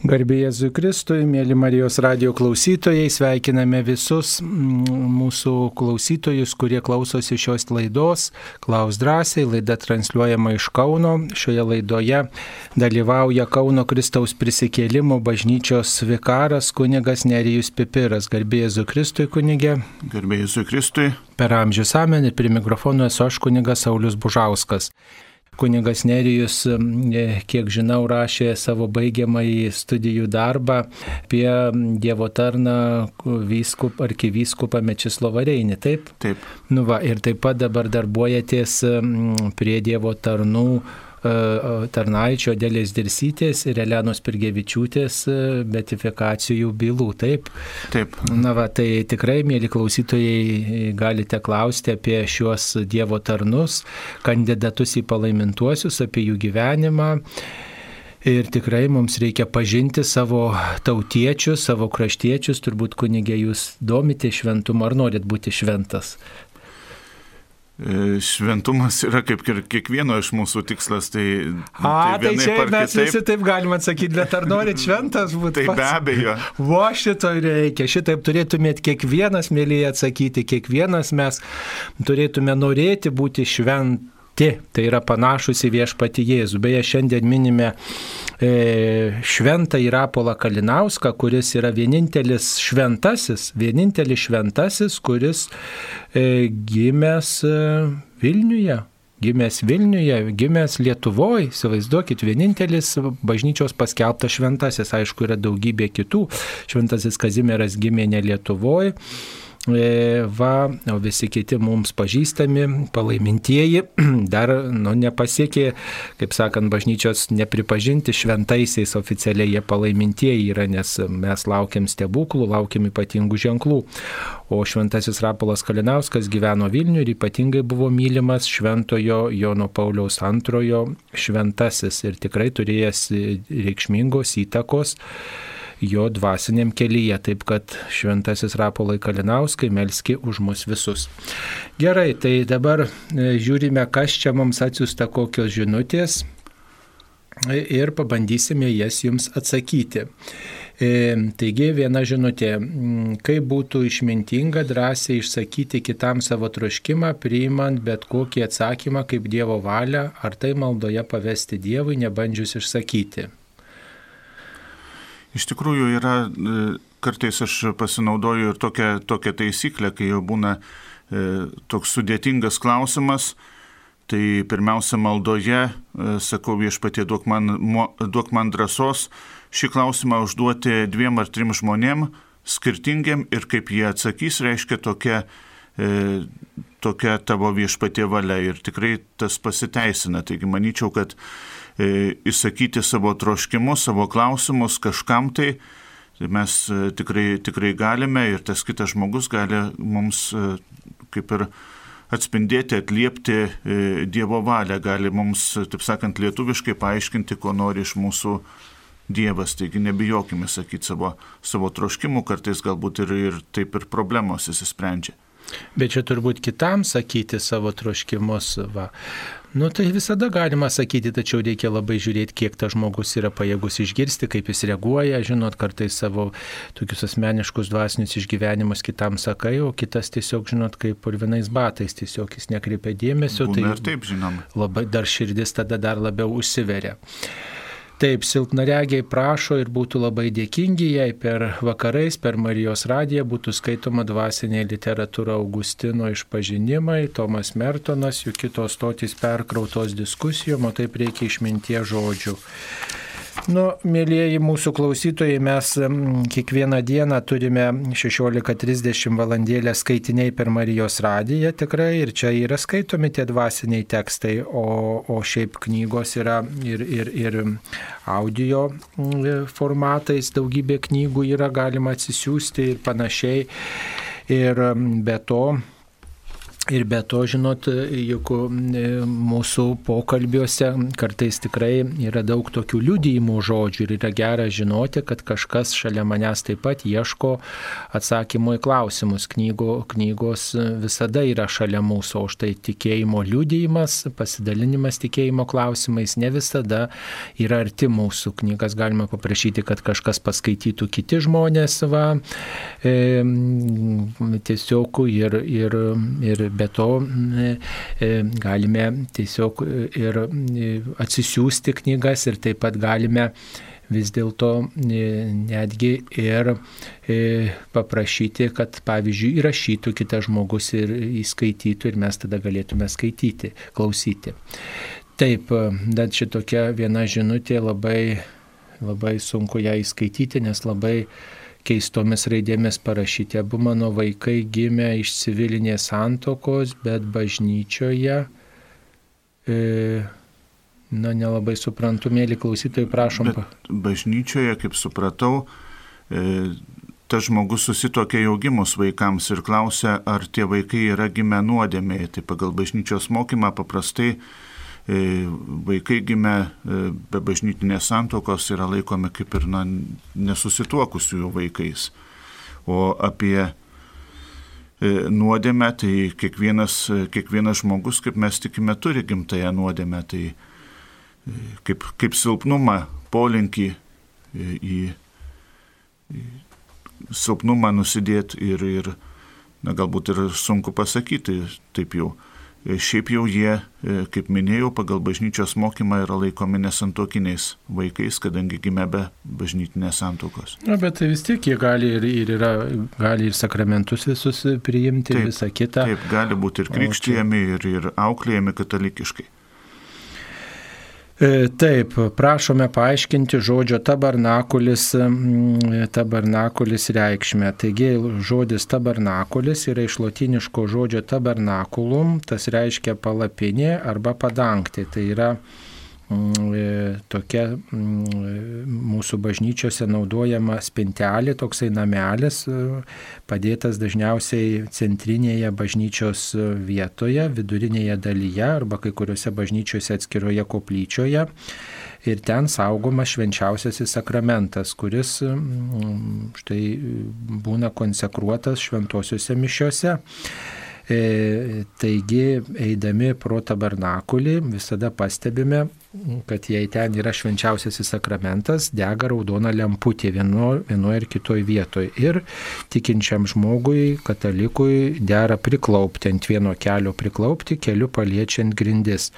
Garbėjai Jėzui Kristui, mėly Marijos radio klausytojai, sveikiname visus mūsų klausytojus, kurie klausosi šios laidos. Klaus drąsiai, laida transliuojama iš Kauno. Šioje laidoje dalyvauja Kauno Kristaus prisikėlimo bažnyčios vikaras kunigas Nerijus Pipiras. Garbėjai Jėzui Kristui, kunigė. Garbėjai Jėzui Kristui. Per amžius amen ir prie mikrofono esu aš kunigas Saulis Bužauskas kunigas Nerijus, e, kiek žinau, rašė savo baigiamąjį studijų darbą apie Dievo tarną vyskup, arkivyskupą Mečislovą Reinį, taip? Taip. Nu va, ir taip pat dabar darbuojatės prie Dievo tarnų tarnaičio Dėlės Dirsytės ir Elenos Pirgevičiūtės e, betifikacijų bylų, taip? Taip. Na va, tai tikrai, mėly klausytojai, galite klausti apie šiuos Dievo tarnus, kandidatus į palaimintuosius, apie jų gyvenimą. Ir tikrai mums reikia pažinti savo tautiečius, savo kraštiečius, turbūt kunigė jūs domite šventumu ar norit būti šventas. E, šventumas yra kaip ir kiekvieno iš mūsų tikslas. Tai, A, tai, tai čia mes kitaip, visi taip galime atsakyti, bet ar norit šventas būti? Tai be abejo. Vo šito reikia, šitaip turėtumėt kiekvienas mėlyje atsakyti, kiekvienas mes turėtume norėti būti švent šventi, tai yra panašus į viešpati Jėzų. Beje, šiandien minime e, šventą Irapolą Kalinauską, kuris yra vienintelis šventasis, vienintelis šventasis, kuris e, gimęs e, Vilniuje gimęs Vilniuje, gimęs Lietuvoje, įsivaizduokit, vienintelis bažnyčios paskelbtas šventasis, aišku, yra daugybė kitų. Šventasis Kazimieras gimė ne Lietuvoje, va, o visi kiti mums pažįstami, palaimintieji, dar nu, nepasiekė, kaip sakant, bažnyčios nepripažinti šventaisiais oficialiai jie palaimintieji yra, nes mes laukiam stebuklų, laukiam ypatingų ženklų. O šventasis Rapolas Kalinauskas gyveno Vilniuje ir ypatingai buvo mylimas šventojo Jono Pauliaus antrojo šventasis ir tikrai turėjęs reikšmingos įtakos jo dvasiniam kelyje. Taip kad šventasis Rapolai Kalinauskai melski už mus visus. Gerai, tai dabar e, žiūrime, kas čia mums atsiusta kokios žinutės ir pabandysime jas jums atsakyti. E, taigi viena žinutė, kaip būtų išmintinga drąsiai išsakyti kitam savo troškimą, priimant bet kokį atsakymą kaip Dievo valią, ar tai maldoje pavesti Dievui, nebandžius išsakyti. Iš tikrųjų yra, e, kartais aš pasinaudoju ir tokią, tokią taisyklę, kai jau būna e, toks sudėtingas klausimas, tai pirmiausia maldoje, e, sakau viešpatie, duok man, duok man drąsos šį klausimą užduoti dviem ar trim žmonėm, skirtingiam ir kaip jie atsakys, reiškia tokia, tokia tavo viešpatie valia ir tikrai tas pasiteisina. Taigi manyčiau, kad E, išsakyti savo troškimus, savo klausimus kažkam tai, tai mes e, tikrai, tikrai galime ir tas kitas žmogus gali mums e, kaip ir atspindėti, atliepti Dievo valią, gali mums, taip sakant, lietuviškai paaiškinti, ko nori iš mūsų Dievas. Taigi nebijokime sakyti savo, savo troškimų, kartais galbūt ir, ir taip ir problemos įsisprendžia. Bet čia turbūt kitam sakyti savo troškimus. Va. Nu tai visada galima sakyti, tačiau reikia labai žiūrėti, kiek tas žmogus yra pajėgus išgirsti, kaip jis reaguoja, žinot, kartais savo tokius asmeniškus dvasinius išgyvenimus kitam sakai, o kitas tiesiog, žinot, kaip purvinais batais, tiesiog jis nekreipia dėmesio. Būna tai ir taip, žinoma. Labai dar širdis tada dar labiau užsiveria. Taip, silpnaregiai prašo ir būtų labai dėkingi, jei per vakarais, per Marijos radiją būtų skaitoma dvasinė literatūra Augustino išpažinimai, Tomas Mertonas, jų kitos stotys perkrautos diskusijom, o taip reikia išmintie žodžių. Nu, mėlyjeji mūsų klausytojai, mes kiekvieną dieną turime 16.30 valandėlę skaitiniai per Marijos radiją tikrai ir čia yra skaitomi tie dvasiniai tekstai, o, o šiaip knygos yra ir, ir, ir audio formatais, daugybė knygų yra galima atsisiųsti ir panašiai. Ir be to, Ir be to, žinot, juk e, mūsų pokalbiuose kartais tikrai yra daug tokių liudijimų žodžių ir yra gera žinoti, kad kažkas šalia manęs taip pat ieško atsakymų į klausimus. Knygo, knygos visada yra šalia mūsų, o štai tikėjimo liudijimas, pasidalinimas tikėjimo klausimais ne visada yra arti mūsų. Knygas galima paprašyti, kad kažkas paskaitytų kiti žmonės, va, e, tiesiog ir, ir, ir be to e, galime tiesiog ir e, atsisiųsti knygas ir taip pat galime vis dėlto e, netgi ir paprašyti, kad pavyzdžiui įrašytų kitas žmogus ir įskaitytų ir mes tada galėtume skaityti, klausyti. Taip, bet šitokia viena žinutė labai, labai sunku ją įskaityti, nes labai keistomis raidėmis parašyti. Abu mano vaikai gimė iš civilinės santokos, bet bažnyčioje. E, na, nelabai suprantu, mėly klausytojai, prašom. Bet bažnyčioje, kaip supratau, e, tas žmogus susitokė jau gimus vaikams ir klausė, ar tie vaikai yra gimę nuodėmėje. Tai pagal bažnyčios mokymą paprastai vaikai gimę e, be bažnytinės santokos yra laikomi kaip ir na, nesusituokusiųjų vaikais. O apie e, nuodėmę, tai kiekvienas, kiekvienas žmogus, kaip mes tikime, turi gimtąją nuodėmę, tai kaip, kaip silpnumą, polinkį į, į silpnumą nusidėti ir, ir na, galbūt ir sunku pasakyti taip jau E, šiaip jau jie, e, kaip minėjau, pagal bažnyčios mokymą yra laikomi nesantokiniais vaikais, kadangi gimė be bažnytinės santokos. Na, bet tai vis tiek jie gali ir, ir, yra, gali ir sakramentus visus priimti, taip, visą kitą. Taip, gali būti ir krikštijami, ir, ir auklėjami katalikiškai. E, taip, prašome paaiškinti žodžio tabernakulis, tabernakulis reikšmę. Taigi žodis tabernakulis yra iš lotiniško žodžio tabernakulum, tas reiškia palapinė arba padangti. Tai yra tokia mm, mūsų bažnyčiose naudojama spintelė, toksai namelis, e, padėtas dažniausiai centrinėje bažnyčios vietoje, vidurinėje dalyje arba kai kuriuose bažnyčiose atskiroje koplyčioje. Ir ten saugomas švenčiausiasis sakramentas, kuris mm, štai būna konsekruotas šventosiuose mišiuose. E, taigi, eidami pro tabernakulį, visada pastebime, kad jei ten yra švenčiausiasis sakramentas, dega raudona lemputė vienoje vieno ir kitoje vietoje. Ir tikinčiam žmogui, katalikui, dera priklaupti ant vieno kelio, priklaupti keliu paliečiant grindis.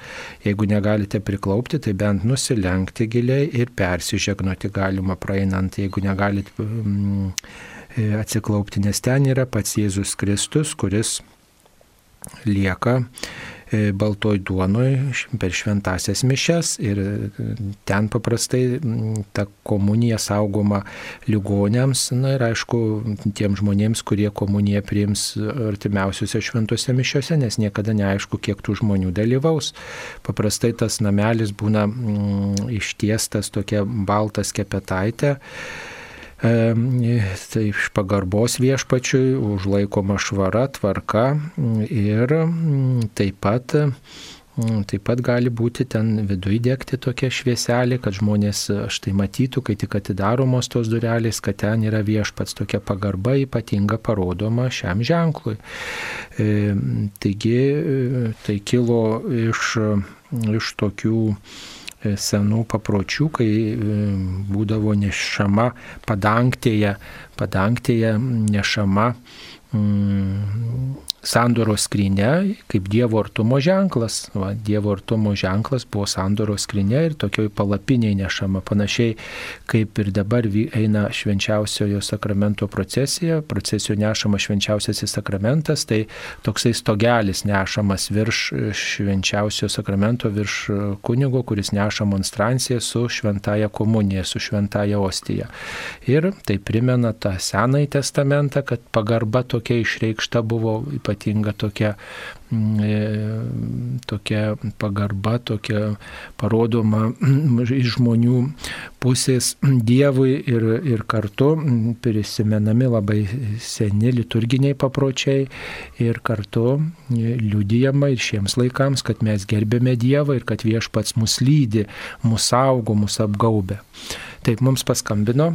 Jeigu negalite priklaupti, tai bent nusilenkti giliai ir persižegnoti galima praeinant. Jeigu negalite mm, atsiklaupti, nes ten yra pats Jėzus Kristus, kuris lieka baltoj duonoj per šventasias mišes ir ten paprastai ta komunija saugoma ligonėms, na ir aišku, tiem žmonėms, kurie komuniją priims artimiausiuose šventose mišiuose, nes niekada neaišku, kiek tų žmonių dalyvaus. Paprastai tas namelis būna mm, ištiestas tokia balta skepetaitė tai iš pagarbos viešpačiui užlaikoma švara, tvarka ir taip pat Taip pat gali būti ten viduje degti tokia švieselė, kad žmonės štai matytų, kai tik atidaromos tos durelės, kad ten yra viešpats tokia pagarba ypatinga parodoma šiam ženklui. E, taigi tai kilo iš, iš tokių senų papročių, kai e, būdavo nešama padangtėje, padangtėje nešama mm, sandoros skrinė kaip Dievo artumo ženklas. Va, dievo artumo ženklas buvo sandoros skrinė ir tokioj palapiniai nešama. Panašiai kaip ir dabar eina švenčiausiojo sakramento procesija, procesijų nešama švenčiausiasis sakramentas, tai toksai stogelis nešamas virš švenčiausiojo sakramento, virš kunigo, kuris neša monstranciją su šventaja komunija, su šventaja ostija. Ir tai primena tą senąjį testamentą, kad pagarba tokia išreikšta buvo ypatingai ypatinga tokia, mm, e, tokia pagarba, tokia parodoma iš žmonių pusės Dievui ir, ir kartu prisimenami labai seni liturginiai papročiai ir kartu liūdėjama ir šiems laikams, kad mes gerbėme Dievą ir kad viešpats mus lydi, mus saugo, mus apgaubė. Taip mums paskambino.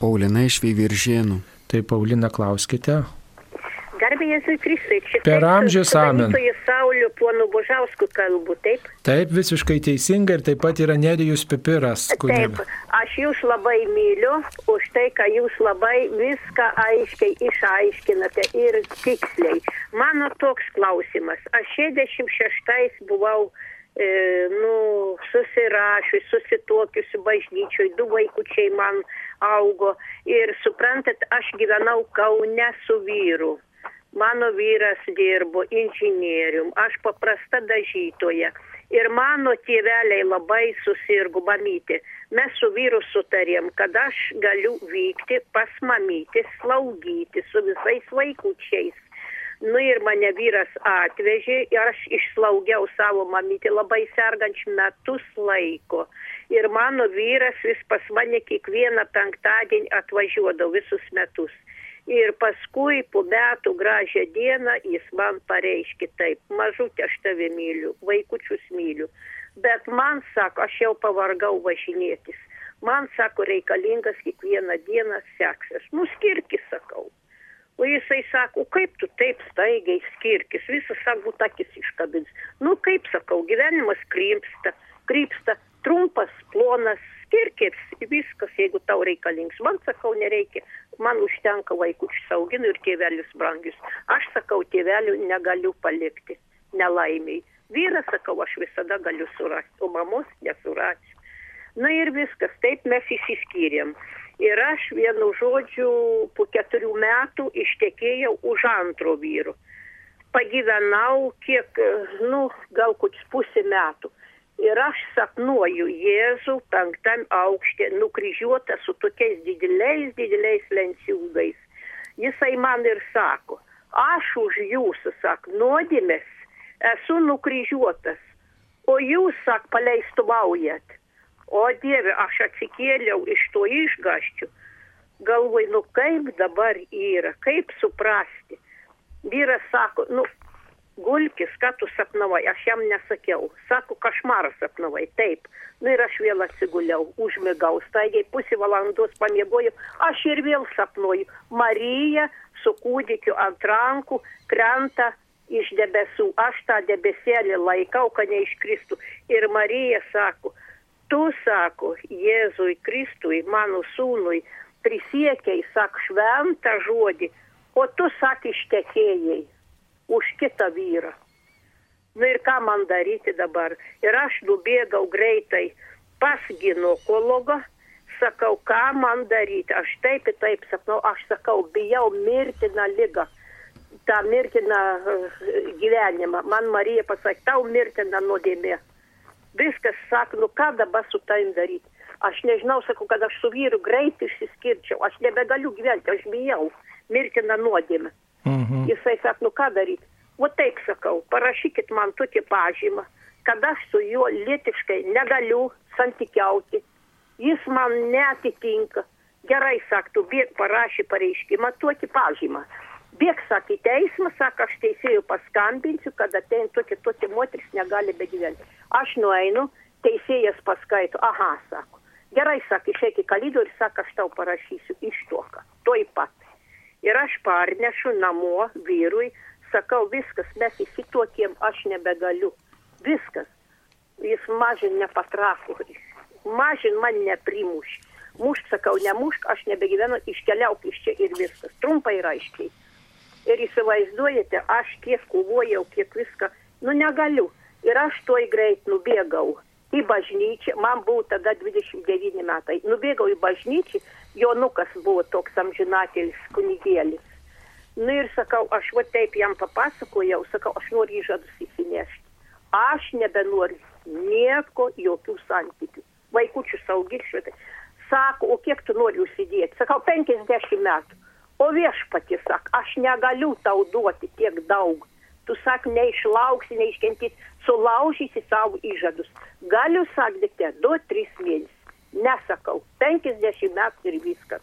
Paulina iš Veiviržėnų. Tai Paulina, klauskite. Garbė Jėzui Kristui. Čia Per amžius amen. Sauliu ponu Božausku kalbu, taip? Taip, visiškai teisinga ir taip pat yra Nerijus Pipiras. Taip, aš jūs labai myliu už tai, kad jūs labai viską aiškiai išaiškinate ir tiksliai. Mano toks klausimas. Aš 66 buvau e, nu, susirašius, susituokiusi bažnyčioj, du vaikučiai man augo ir suprantat, aš gyvenau Kaune su vyru. Mano vyras dirbo inžinierium, aš paprasta dažytoja. Ir mano tėveliai labai susirgo mamytė. Mes su vyru sutarėm, kad aš galiu vykti pas mamytį, slaugyti su visais vaikučiais. Nu ir mane vyras atvežė ir aš išslaugiau savo mamytį labai sergančių metus laiko. Ir mano vyras vis pas mane kiekvieną penktadienį atvažiuodavo visus metus. Ir paskui po metų gražią dieną jis man pareiškė taip, mažutė aš tave myliu, vaikučius myliu. Bet man sako, aš jau pavargau važinėtis. Man sako, reikalingas kiekvieną dieną seksas. Nuskirkis, sakau. O jisai sako, kaip tu taip staigiai skirkis, visas sako, takis iškabins. Nu kaip sakau, gyvenimas krypsta, krypsta, trumpas, plonas, skirkis, viskas, jeigu tau reikalingas. Man sakau, nereikia man užtenka vaikučių sauginu ir tėvelis brangius. Aš sakau, tėvelių negaliu palikti, nelaimiai. Vyras, sakau, aš visada galiu surasti, o mamos nesurasiu. Na ir viskas, taip mes įsiskyrėm. Ir aš vienu žodžiu po keturių metų ištekėjau už antro vyru. Pagyvenau kiek, nu, gal kokius pusę metų ir aš sapnuoju Jėzų penktam aukšte nukryžiuotą su tokiais dideliais, dideliais lenciūgais. Jisai man ir sako, aš už jūsų, sak, nuodėmės esu nukryžiuotas, o jūs, sak, paleistumaujat. O Dieve, aš atsikėliau iš to išgaščių. Galvoj, nu kaip dabar yra, kaip suprasti. Vyras sako, nu gulkis, ką tu sapnavai, aš jam nesakiau. Sako, kašmarą sapnavai, taip. Nu, ir aš vėl atsiguliau, užmigau, staigiai pusę valandos pamiegojau, aš ir vėl sapnuoju. Marija su kūdikiu ant rankų krenta iš debesų. Aš tą debesėlį laikau, kad neiškristų. Ir Marija sako, tu sako, Jėzui Kristui, mano sūnui, prisiekiai, sak šventą žodį, o tu sak ištekėjai už kitą vyrą. Na ir ką man daryti dabar? Ir aš nubėgau greitai pas ginekologą, sakau, ką man daryti. Aš taip ir taip sapnau, aš sakau, bijau mirtiną lygą, tą mirtiną uh, gyvenimą. Man Marija pasakė, tau mirtina nuodėmė. Viskas sako, nu ką dabar su tavim daryti. Aš nežinau, sakau, kad aš su vyru greit išsiskirčiau, aš nebegaliu gyventi, aš bijau mirtiną nuodėmę. Mhm. Jisai sako, nu ką daryti? O taip sakau, parašykit man tokį pažymą, kad aš su juo lietiškai negaliu santykiauti. Jis man netitinka. Gerai, saktų, bėg parašy pareiškimą, tokį pažymą. Bėg, sakė, teismas, sako, aš teisėjų paskambinsiu, kad atein tokia, tokia moteris negali begyventi. Aš nueinu, teisėjas paskaito, aha, sako. Gerai, sakė, išeik į kalidorių, sako, aš tau parašysiu ištuoką. Toj pat. Ir aš parnešu namo vyrui, sakau, viskas, mes įsituokėm, aš nebegaliu. Viskas. Jis mažin nepatrako. Mažin man neprimuš. Mušk, sakau, nemušk, aš nebegyvenu, iškeliauk iš čia ir viskas. Trumpai ir aiškiai. Ir įsivaizduojate, aš kiek kovojau, kiek viską, nu negaliu. Ir aš toj greit nubėgau į bažnyčią, man buvo tada 29 metai. Nubėgau į bažnyčią, Jonukas buvo toks amžinatelis kunigėlis. Nu ir sakau, aš va taip jam papasakojau, sakau, aš noriu įžadus įsinešti. Aš nebenoriu nieko, jokių santykių. Vaikučių saugyšvitai. Sako, o kiek tu nori užsidėti? Sakau, 50 metų. O viešpati sak, aš negaliu tau duoti tiek daug. Tu sak, neišlauksi, neiškentyti, sulaužysi savo įžadus. Galiu sakdėte, 2-3 mėnesius. Nesakau, 50 metų ir viskas.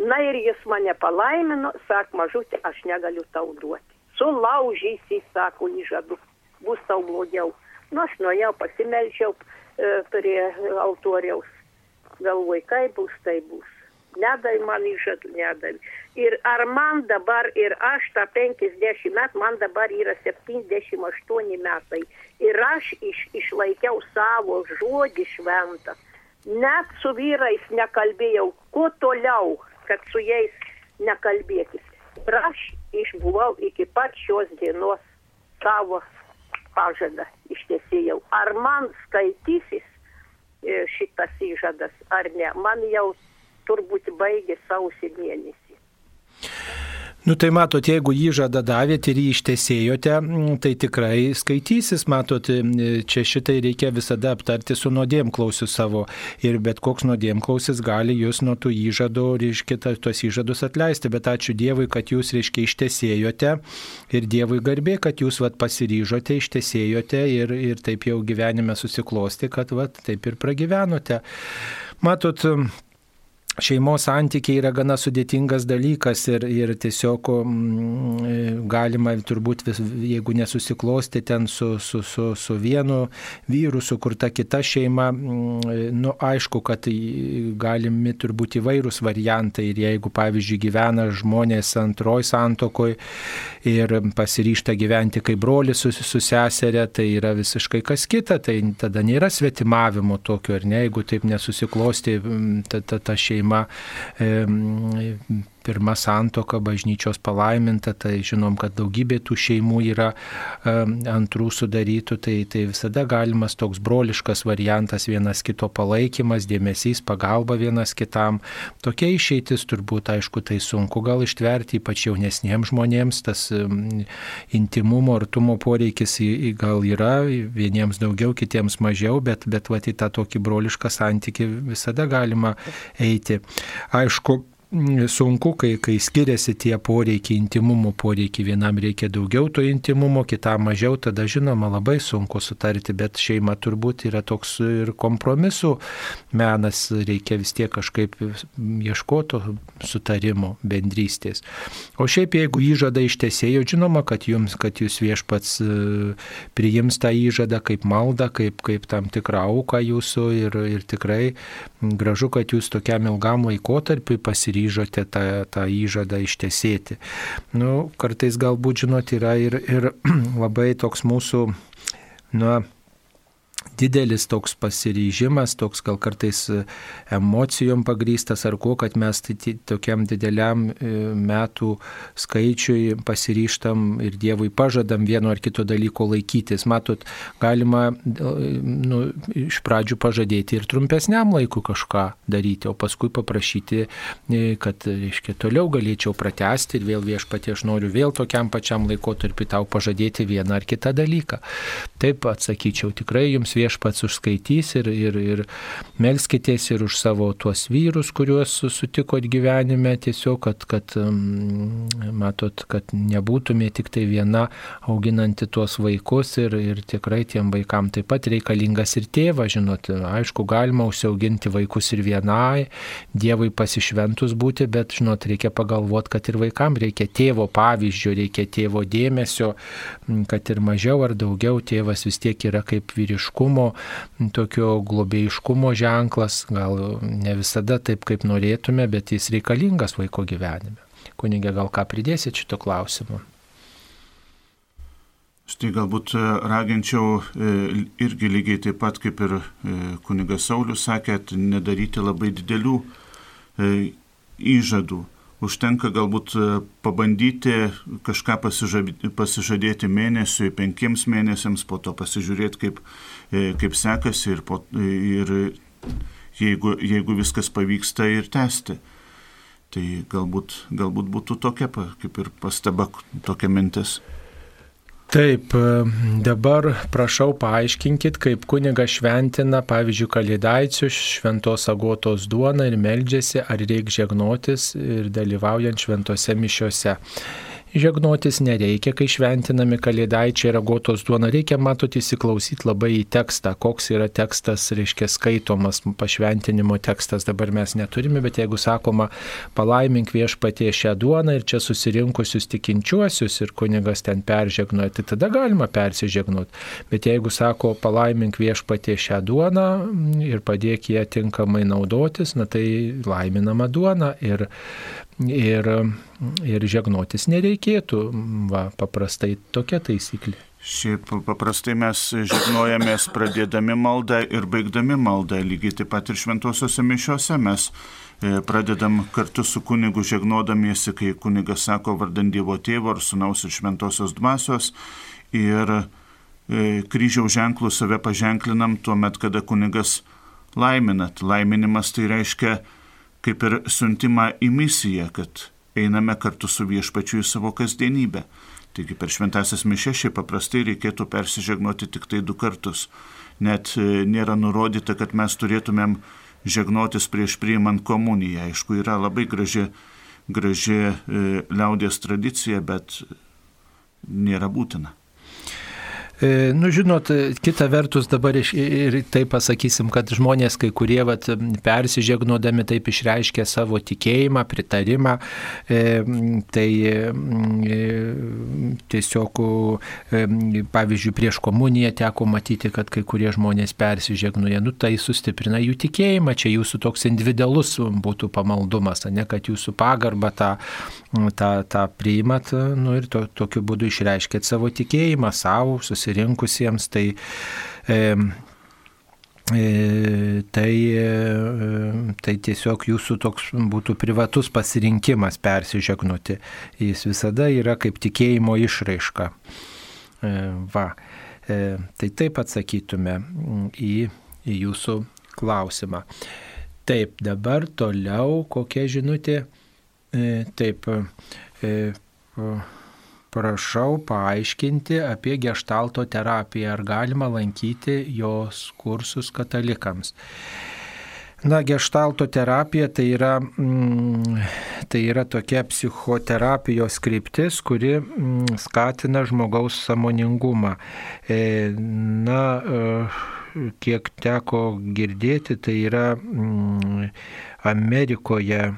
Na ir jis mane palaimino, sak, mažutė, aš negaliu tau duoti. Sulaužysi, sako, įžadu, bus tau blogiau. Nu, aš nuėjau, pasimelčiau e, prie altoriaus. Galvoj, kaip bus, tai bus. Nedai man įžadų, nedai. Ir ar man dabar, ir aš tą 50 metų, man dabar yra 78 metai. Ir aš iš, išlaikiau savo žodį šventą. Net su vyrais nekalbėjau, kuo toliau kad su jais nekalbėkis. Ir aš išbuvau iki pat šios dienos savo pažadą ištiesėjau. Ar man skaitysis e, šitas įžadas ar ne, man jau turbūt baigė sausį mėnesį. Nu tai matot, jeigu jį žada davėt ir jį ištesėjote, tai tikrai skaitysis, matot, čia šitai reikia visada aptarti su nuodėmklausiu savo. Ir bet koks nuodėmklausis gali jūs nuo tų įžadų, reiškia, tuos įžadus atleisti. Bet ačiū Dievui, kad jūs, reiškia, ištesėjote ir Dievui garbė, kad jūs vat, pasiryžote, ištesėjote ir, ir taip jau gyvenime susiklosti, kad vat, taip ir pragyvenote. Matot, šeimos santykiai yra gana sudėtingas dalykas ir, ir tiesiog mm, galima turbūt, vis, jeigu nesusiklosti ten su, su, su, su vienu vyru, sukurta kita šeima, mm, nu, aišku, kad galimi turbūt įvairūs variantai ir jeigu, pavyzdžiui, gyvena žmonės antroj santokoje ir pasiryšta gyventi kaip brolis su, su seserė, tai yra visiškai kas kita, tai tada nėra svetimavimo tokio, ar ne, jeigu taip nesusiklosti mm, ta, ta, ta šeima pirma pirma santoka bažnyčios palaiminta, tai žinom, kad daugybė tų šeimų yra antrų sudarytų, tai, tai visada galimas toks broliškas variantas, vienas kito palaikymas, dėmesys, pagalba vienas kitam. Tokia išeitis turbūt, aišku, tai sunku gal ištverti, ypač jaunesniems žmonėms, tas um, intimumo, artumo poreikis gal yra, vieniems daugiau, kitiems mažiau, bet, bet va, į tą tokį brolišką santyki visada galima eiti. Aišku, sunku, kai, kai skiriasi tie poreikiai, intimumo poreikiai. Vienam reikia daugiau to intimumo, kitam mažiau, tada žinoma labai sunku sutarti, bet šeima turbūt yra toks ir kompromisų menas, reikia vis tiek kažkaip ieškoti sutarimo, bendrystės. O šiaip jeigu įžada ištesėjo, žinoma, kad jums, kad jūs viešpats e, priims tą įžadą kaip maldą, kaip, kaip tam tikrą auką jūsų ir, ir tikrai gražu, kad jūs tokiam ilgam laikotarpiu pasiryžote pasiryžote tą, tą įžadą ištesėti. Nu, kartais galbūt, žinot, yra ir, ir labai toks mūsų, na, didelis toks pasiryžimas, toks gal kartais e, emocijom pagrystas ar ko, kad mes tokiam dideliam e, metų skaičiui pasiryštam ir Dievui pažadam vieno ar kito dalyko laikytis. Matot, galima nu, iš pradžių pažadėti ir trumpesniam laikui kažką daryti, o paskui paprašyti, e, kad, reiškia, toliau galėčiau pratesti ir vėl viešpatie aš noriu vėl tokiam pačiam laikotarpiu tau pažadėti vieną ar kitą dalyką. Taip atsakyčiau, tikrai jums viešpatie viešpats užskaitys ir, ir, ir melskitės ir už savo tuos vyrus, kuriuos sutikot gyvenime, tiesiog, kad, kad matot, kad nebūtumė tik tai viena auginanti tuos vaikus ir, ir tikrai tiem vaikam taip pat reikalingas ir tėvas, žinot, aišku, galima užsiauginti vaikus ir vienai, Dievui pasišventus būti, bet, žinot, reikia pagalvoti, kad ir vaikam reikia tėvo pavyzdžio, reikia tėvo dėmesio, kad ir mažiau ar daugiau tėvas vis tiek yra kaip vyriškumo atvirumo, tokio globėjiškumo ženklas, gal ne visada taip, kaip norėtume, bet jis reikalingas vaiko gyvenime. Kunigė, gal ką pridėsit šito klausimu? Štai galbūt e, raginčiau e, irgi lygiai taip pat kaip ir e, kunigas Saulis sakė, nedaryti labai didelių įžadų užtenka galbūt pabandyti kažką pasižadėti mėnesiui, penkiems mėnesiams, po to pasižiūrėti, kaip, kaip sekasi ir, po, ir jeigu, jeigu viskas pavyksta ir tęsti. Tai galbūt, galbūt būtų tokia, kaip ir pastaba, tokia mintis. Taip, e, dabar prašau paaiškinkit, kaip kuniga šventina, pavyzdžiui, kalėdaičių šventos agotos duoną ir meldžiasi, ar reikia žegnotis ir dalyvaujant šventose mišiose. Žegnotis nereikia, kai šventinami kalėdaičiai ragotos duona. Reikia, matot, įsiklausyti labai į tekstą, koks yra tekstas, reiškia, skaitomas pašventinimo tekstas. Dabar mes neturime, bet jeigu sakoma, palaimink viešpatie šią duoną ir čia susirinkusius tikinčiuosius ir kunigas ten peržegnoja, tai tada galima persižegnoti. Bet jeigu sako, palaimink viešpatie šią duoną ir padėk ją tinkamai naudotis, na tai laiminama duona. Ir ir, ir žegnotis nereikėtų. Va, paprastai tokia taisyklė. Šiaip paprastai mes žegnojamės pradėdami maldą ir baigdami maldą, lygiai taip pat ir šventosiuose mišiuose mes e, pradedam kartu su kunigu žegnodamiesi, kai kunigas sako vardant Dievo tėvo ar sunaus ir šventosios dvasios ir e, kryžiaus ženklų save paženklinam tuo met, kada kunigas laiminat. Laiminimas tai reiškia kaip ir siuntimą į misiją, kad einame kartu su viešpačiu į savo kasdienybę. Taigi per šventasias mišes šiaip paprastai reikėtų persižegnoti tik tai du kartus. Net e, nėra nurodyta, kad mes turėtumėm žegnotis prieš priimant komuniją. Aišku, yra labai graži, graži e, liaudės tradicija, bet nėra būtina. E, nu, žinot, kita vertus dabar ir taip pasakysim, kad žmonės kai kurie vat, persižegnodami taip išreiškia savo tikėjimą, pritarimą, e, tai e, tiesiog, pavyzdžiui, prieš komuniją teko matyti, kad kai kurie žmonės persižegnoja, nu, tai sustiprina jų tikėjimą, čia jūsų toks individualus būtų pamaldumas, ne kad jūsų pagarbą tą, tą, tą priimat nu, ir to, tokiu būdu išreiškėt savo tikėjimą savo, susirinkusiems, tai e, e, tai, e, tai tiesiog jūsų toks būtų privatus pasirinkimas persižegnuti. Jis visada yra kaip tikėjimo išraiška. E, va, tai taip atsakytume į, į jūsų klausimą. Taip, dabar toliau kokia žinutė. Taip, Prašau paaiškinti apie gestalto terapiją, ar galima lankyti jos kursus katalikams. Na, gestalto terapija tai yra, mm, tai yra tokia psichoterapijos kryptis, kuri mm, skatina žmogaus samoningumą. E, na, e, kiek teko girdėti, tai yra mm, Amerikoje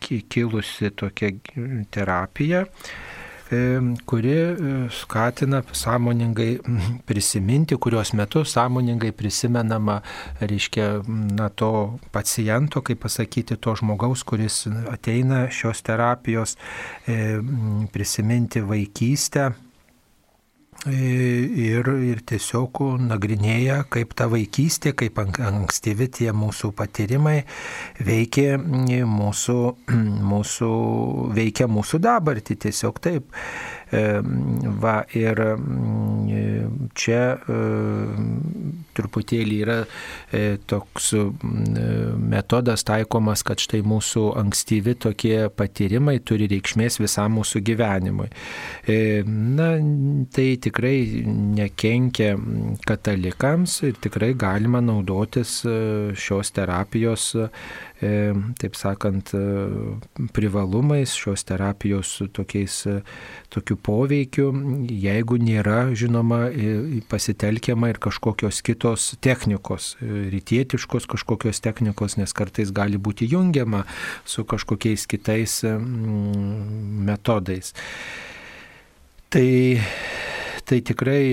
kilusi tokia terapija kuri e, skatina sąmoningai prisiminti, kurios metu sąmoningai prisimenama, reiškia, na, to paciento, kaip pasakyti, to žmogaus, kuris ateina šios terapijos, prisiminti vaikystę ir, ir tiesiog nagrinėja, kaip ta vaikystė, kaip ankstyvi tie mūsų patyrimai veikia mūsų, mūsų, veikia mūsų dabartį. Tiesiog taip. Va, ir čia e, truputėlį yra e, toks metodas taikomas, kad štai mūsų ankstyvi tokie patyrimai turi reikšmės visam mūsų gyvenimui. E, na, tai tikrai nekenkia katalikams ir tikrai galima naudotis šios terapijos E, taip sakant, e, privalumais šios terapijos tokiais, e, tokiu poveikiu, jeigu nėra, žinoma, pasitelkiama ir kažkokios kitos technikos, rytietiškos kažkokios technikos, nes kartais gali būti jungiama su kažkokiais kitais metodais. Tai Tai tikrai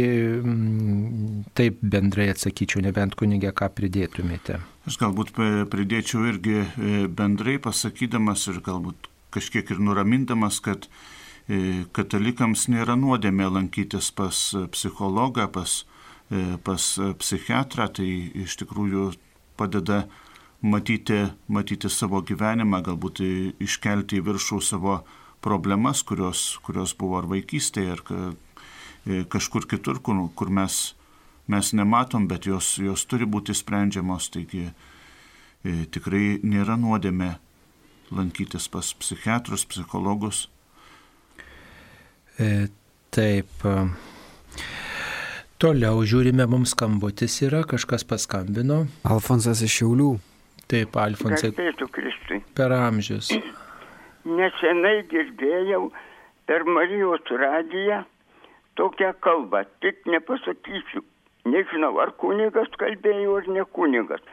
taip bendrai atsakyčiau, nebent kunigė, ką pridėtumėte. Aš galbūt pridėčiau irgi e, bendrai pasakydamas ir galbūt kažkiek ir nuramindamas, kad e, katalikams nėra nuodėmė lankytis pas psichologą, pas, e, pas psichiatrą, tai iš tikrųjų padeda matyti, matyti savo gyvenimą, galbūt iškelti į viršų savo problemas, kurios, kurios buvo ar vaikystėje, ar kažkur kitur, kur, kur mes mes nematom, bet jos, jos turi būti sprendžiamos, taigi e, tikrai nėra nuodėmė lankytis pas psichiatrus, psichologus. E, taip. Toliau žiūrime, mums skambutis yra, kažkas paskambino. Alfonsas iš Šiaulių. Taip, Alfonsai. Per amžius. Nesenai girdėjau per Marijos radiją tokią kalbą, tik nepasakysiu, nežinau, ar kunigas kalbėjo ar ne kunigas,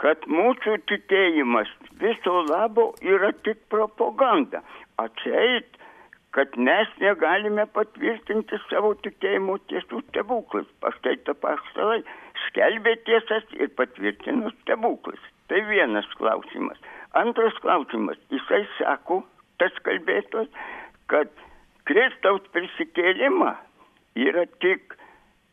kad mūsų tikėjimas viso labo yra tik propaganda. Atseit, kad mes negalime patvirtinti savo tikėjimo tiesų stebuklais. Paštai ta paštalai skelbė tiesas ir patvirtino stebuklais. Tai vienas klausimas. Antras klausimas. Jisai sako, tas kalbėtojas, kad Kristaus prisikėlimą Here kyk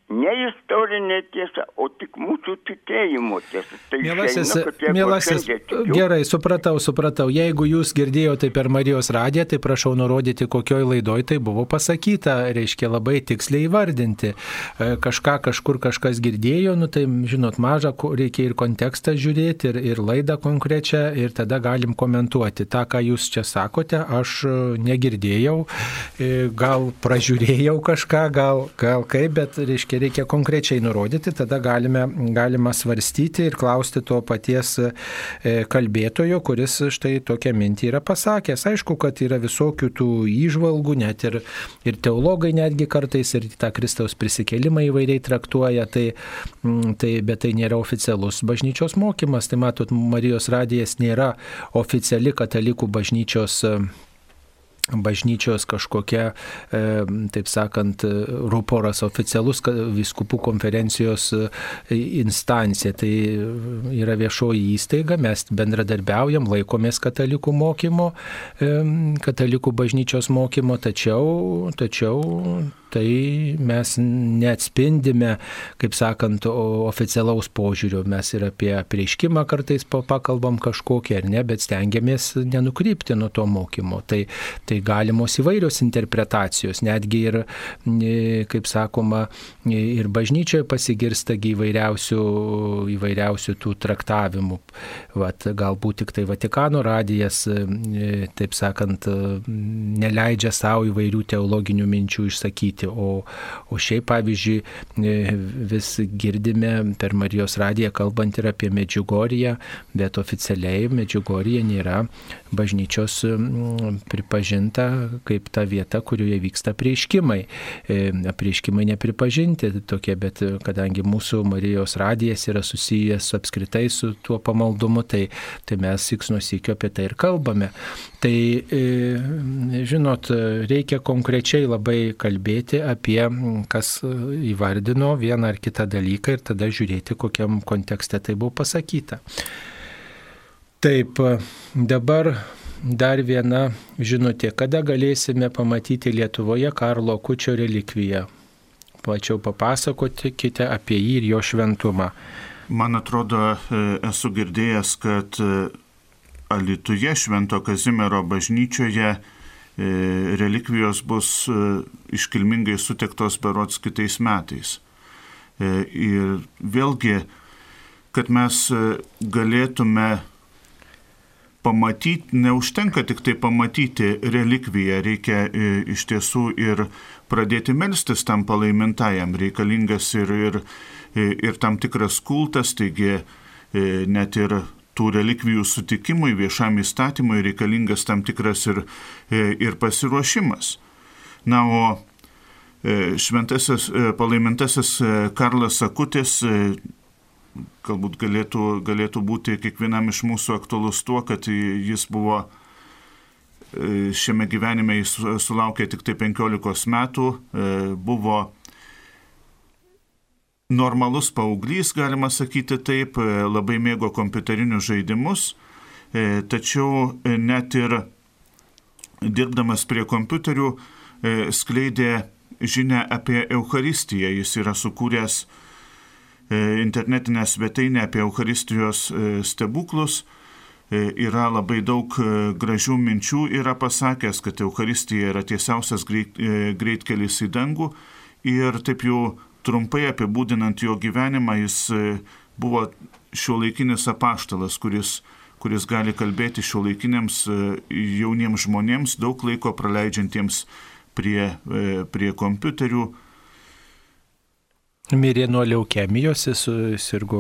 ne istorinė tiesa, o tik mūsų tikėjimo tiesa. Tai Mielasis, išeina, mielasis gerai, supratau, supratau. Jeigu jūs girdėjote per Marijos radiją, tai prašau nurodyti, kokioj laidoj tai buvo pasakyta, reiškia labai tiksliai įvardinti. E, Kažką kažkur kažkas girdėjo, nu tai žinot, mažą reikia ir kontekstą žiūrėti, ir, ir laidą konkrečią, ir tada galim komentuoti. Ta, ką jūs čia sakote, aš e, negirdėjau, e, gal pražiūrėjau kažką, gal, gal kaip, bet reiškia reikia konkrečiai nurodyti, tada galime, galima svarstyti ir klausti to paties e, kalbėtojo, kuris štai tokią mintį yra pasakęs. Aišku, kad yra visokių tų įžvalgų, net ir, ir teologai netgi kartais ir tą Kristaus prisikėlimą įvairiai traktuoja, tai, mm, tai, bet tai nėra oficialus bažnyčios mokymas. Tai matot, Marijos radijas nėra oficiali katalikų bažnyčios e, bažnyčios kažkokia, e, taip sakant, ruporas oficialus viskupų konferencijos e, instancija. Tai yra viešoji įstaiga, mes bendradarbiaujam, laikomės katalikų mokymo, e, katalikų bažnyčios mokymo, tačiau, tačiau tai mes neatspindime, kaip sakant, oficialaus požiūrio. Mes ir apie prieškimą kartais pa- pakalbam kažkokį ar ne, bet stengiamės nenukrypti nuo to mokymo. Tai, tai galimos įvairios interpretacijos, netgi ir, e, kaip sakoma, e, ir bažnyčioje pasigirstagi įvairiausių, įvairiausių tų traktavimų. Vat, galbūt tik tai Vatikano radijas, e, taip sakant, neleidžia savo įvairių teologinių minčių išsakyti. O, o šiaip, pavyzdžiui, e, vis girdime per Marijos radiją kalbant ir apie Medžiugoriją, bet oficialiai Medžiugorija nėra bažnyčios pripažinta kaip ta vieta, kurioje vyksta prieiškimai. E, Prieiškimai nepripažinti tokie, bet kadangi mūsų Marijos radijas yra susijęs apskritai su tuo pamaldumu, tai, tai mes siks nusikio apie tai ir kalbame. Tai, e, žinot, reikia konkrečiai labai kalbėti apie, kas įvardino vieną ar kitą dalyką ir tada žiūrėti, kokiam kontekste tai buvo pasakyta. Taip, dabar dar viena žinutė. Kada galėsime pamatyti Lietuvoje Karlo Kučio relikviją? Plačiau papasakokite apie jį ir jo šventumą. Man atrodo, e, esu girdėjęs, kad e, Alituje Švento Kazimiero bažnyčioje e, relikvijos bus iškilmingai sutektos berots kitais metais. Ir vėlgi, kad mes galėtume pamatyti, neužtenka tik tai pamatyti relikviją, reikia e, iš tiesų ir pradėti melstis tam palaimintajam, reikalingas ir, ir, e, ir tam tikras kultas, taigi e, net ir tų relikvijų sutikimui, viešam įstatymui reikalingas tam tikras ir, ir pasiruošimas. Na, o šventasis palaimintasis Karlas Akutis e, galbūt galėtų, galėtų būti kiekvienam iš mūsų aktualus tuo, kad jis buvo e, šiame gyvenime jis sulaukė tik tai 15 metų, e, buvo normalus paauglys, galima sakyti taip, e, labai mėgo kompiuterinius žaidimus, tačiau net ir dirbdamas prie kompiuterių skleidė žinę apie Eucharistiją. Jis yra sukūręs internetinę svetainę apie Eucharistijos e, stebuklus. E, Yra labai daug e, gražių minčių, yra pasakęs, kad Eucharistija yra tiesiausias greit, e, greitkelis į dangų ir taip jau trumpai apibūdinant jo gyvenimą, jis e, buvo šiuolaikinis apaštalas, kuris, kuris gali kalbėti šiuolaikiniams e, jauniems žmonėms, daug laiko praleidžiantiems prie, e, prie kompiuterių. Mirė nuo leukemijos, jis sirgo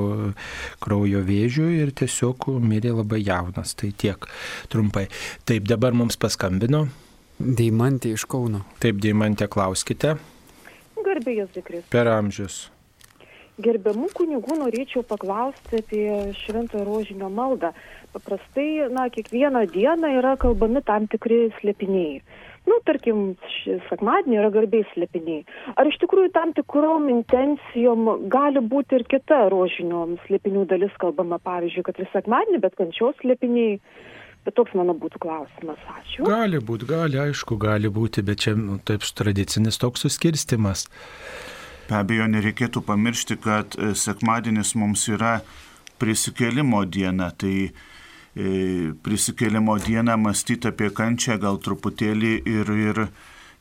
kraujo vėžių ir tiesiog mirė labai jaunas. Tai tiek trumpai. Taip, dabar mums paskambino. Deimantė iš Kauno. Taip, Deimantė, klauskite. Garbė Jėzui Kristui. Per amžius. Gerbiamų kunigų norėčiau paklausti apie šventąją rožinio maldą. Paprastai, na, kiekvieną dieną yra kalbami tam tikri slėpiniai. Nu, tarkim, ši- sekmadienį yra garbiai slėpiniai. Ar iš tikrųjų tam tikrom intencijom gali būti ir kita rožinio slėpinių dalis kalbama, pavyzdžiui, kad ir sekmadienį, bet kančios slėpiniai. Bet toks mano būtų klausimas. Ačiū. Gali būti, gali, aišku, gali būti, bet čia nu, taip tradicinis toks suskirstimas. Be abejo, nereikėtų pamiršti, kad e, sekmadienis mums yra prisikėlimo diena. Tai prisikėlimo dieną mąstyti apie kančią gal truputėlį ir, ir,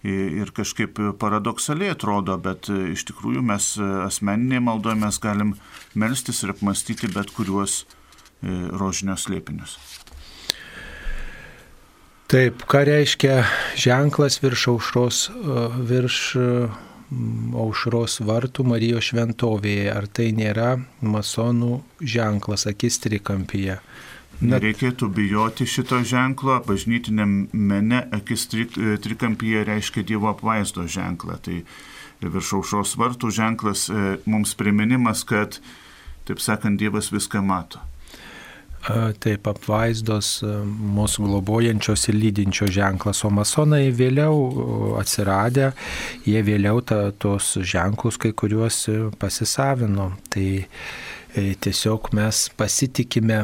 ir kažkaip paradoksaliai atrodo, bet e, iš tikrųjų mes e, asmeninėje maldoje mes galim melstis ir apmastyti bet kuriuos e, rožinio slėpinius. Taip, ką reiškia ženklas virš aušros, virš aušros vartų Marijos šventovėje? Ar tai nėra masonų ženklas akis trikampyje? Nereikėtų bijoti šito ženklo, bažnytiniam mene akis tri, e, trikampyje reiškia Dievo apvaizdo ženklą. Tai virš aušros vartų ženklas e, mums priminimas, kad, taip sakant, Dievas viską mato. Taip, apvaizdos a, mūsų globojančios ir lydinčios ženklas, o masonai vėliau atsiradę, jie vėliau ta, tos ženklus kai kuriuos e, pasisavino. Tai e, tiesiog mes pasitikime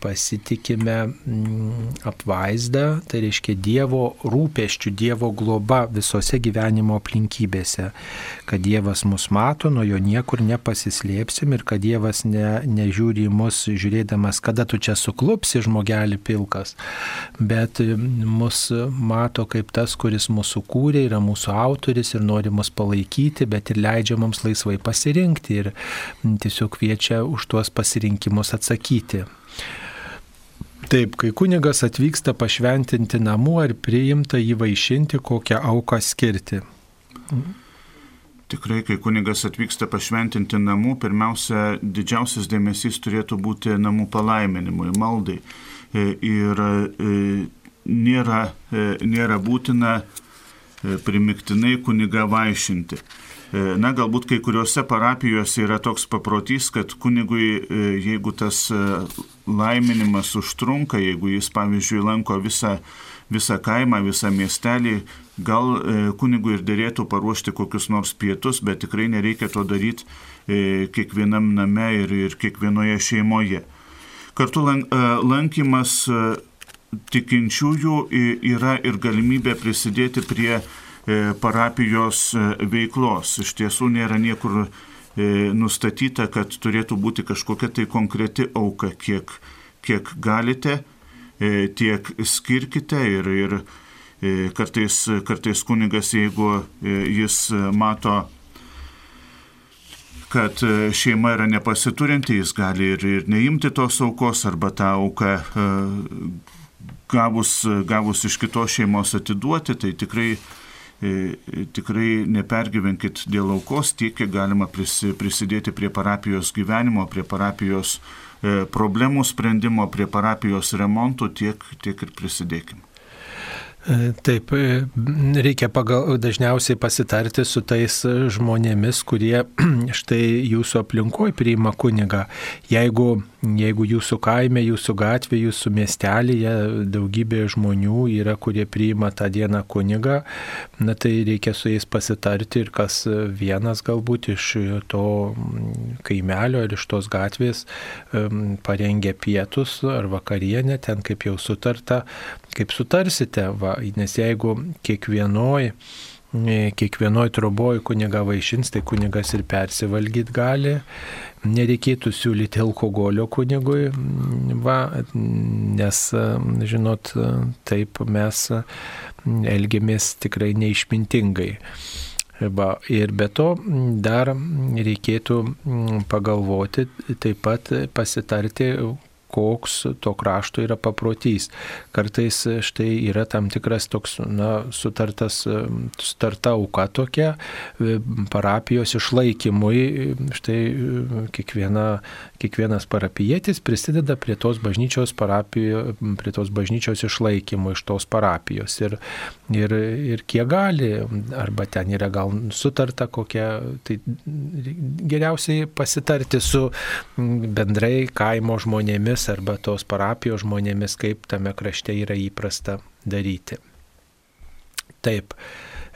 pasitikime mm, apvaizdą, tai reiškia Dievo rūpeščių, Dievo globa visose gyvenimo aplinkybėse, kad Dievas mus mato, nuo jo niekur nepasislėpsim ir kad Dievas ne, nežiūri į mus žiūrėdamas, kada tu čia suklupsi žmogelį pilkas, bet mus mato kaip tas, kuris mūsų kūrė, yra mūsų autoris ir nori mus palaikyti, bet ir leidžia mums laisvai pasirinkti ir tiesiog kviečia už tuos pasirinkimus atsakyti. Taip, kai kunigas atvyksta pašventinti namų ar priimta jį vaišinti, kokią auką skirti. Tikrai, kai kunigas atvyksta pašventinti namų, pirmiausia, didžiausias dėmesys turėtų būti namų palaiminimui, maldai. E, Ir e, nėra, e, nėra būtina primiktinai kuniga vaišinti. E, Na, galbūt kai kuriuose parapijose yra toks paprotys, kad kunigui, e, jeigu tas e, laiminimas užtrunka, jeigu jis, pavyzdžiui, lanko visą, visą kaimą, visą miestelį, gal kunigui ir dėrėtų paruošti kokius nors pietus, bet tikrai nereikia to daryti kiekvienam name ir, ir kiekvienoje šeimoje. Kartu lan- lankymas tikinčiųjų yra ir galimybė prisidėti prie parapijos e, veiklos. Iš tiesų nėra niekur e, nustatyta, kad turėtų būti kažkokia tai konkreti auka, kiek, kiek galite, e, tiek skirkite ir, ir e, kartais, kartais kunigas, jeigu e, jis mato kad e, šeima yra nepasiturinti, jis gali ir, ir neimti tos aukos arba tą auką e, gavus, gavus iš kitos šeimos atiduoti, tai tikrai, e, tikrai nepergyvenkit dėl aukos, tiek, kiek galima prisi- prisidėti prie parapijos gyvenimo, prie parapijos e, problemų sprendimo, prie parapijos remontų, tiek, tiek ir prisidėkime. E, Taip, e, reikia pagal, dažniausiai pasitarti su tais žmonėmis, kurie štai jūsų aplinkoje priima kunigą. Jeigu, jeigu jūsų kaime, jūsų gatvė, jūsų miestelėje daugybė žmonių yra, kurie priima tą dieną kunigą, na tai reikia su jais pasitarti ir kas vienas galbūt iš to kaimelio ar iš tos gatvės parengia pietus ar vakarienę, ten kaip jau sutarta, kaip sutarsite, va, nes jeigu kiekvienoj kiekvienoj troboj kuniga vaišins, tai kunigas ir persivalgyti gali. Nereikėtų siūlyti alkoholio kunigui, va, nes, žinot, taip mes elgiamės tikrai neišmintingai. Va, ir be to dar reikėtų pagalvoti, taip pat pasitarti, koks to krašto yra paprotys. Kartais štai yra tam tikras toks, na, sutartas, sutarta auka tokia parapijos išlaikymui. Štai kiekviena, kiekvienas parapijėtis prisideda prie tos bažnyčios, parapijo, prie tos bažnyčios išlaikymo iš tos parapijos. Ir, ir, ir kiek gali, arba ten yra gal sutarta kokia, tai geriausiai pasitarti su bendrai kaimo žmonėmis arba tos parapijos žmonėmis, kaip tame krašte yra įprasta daryti. Taip.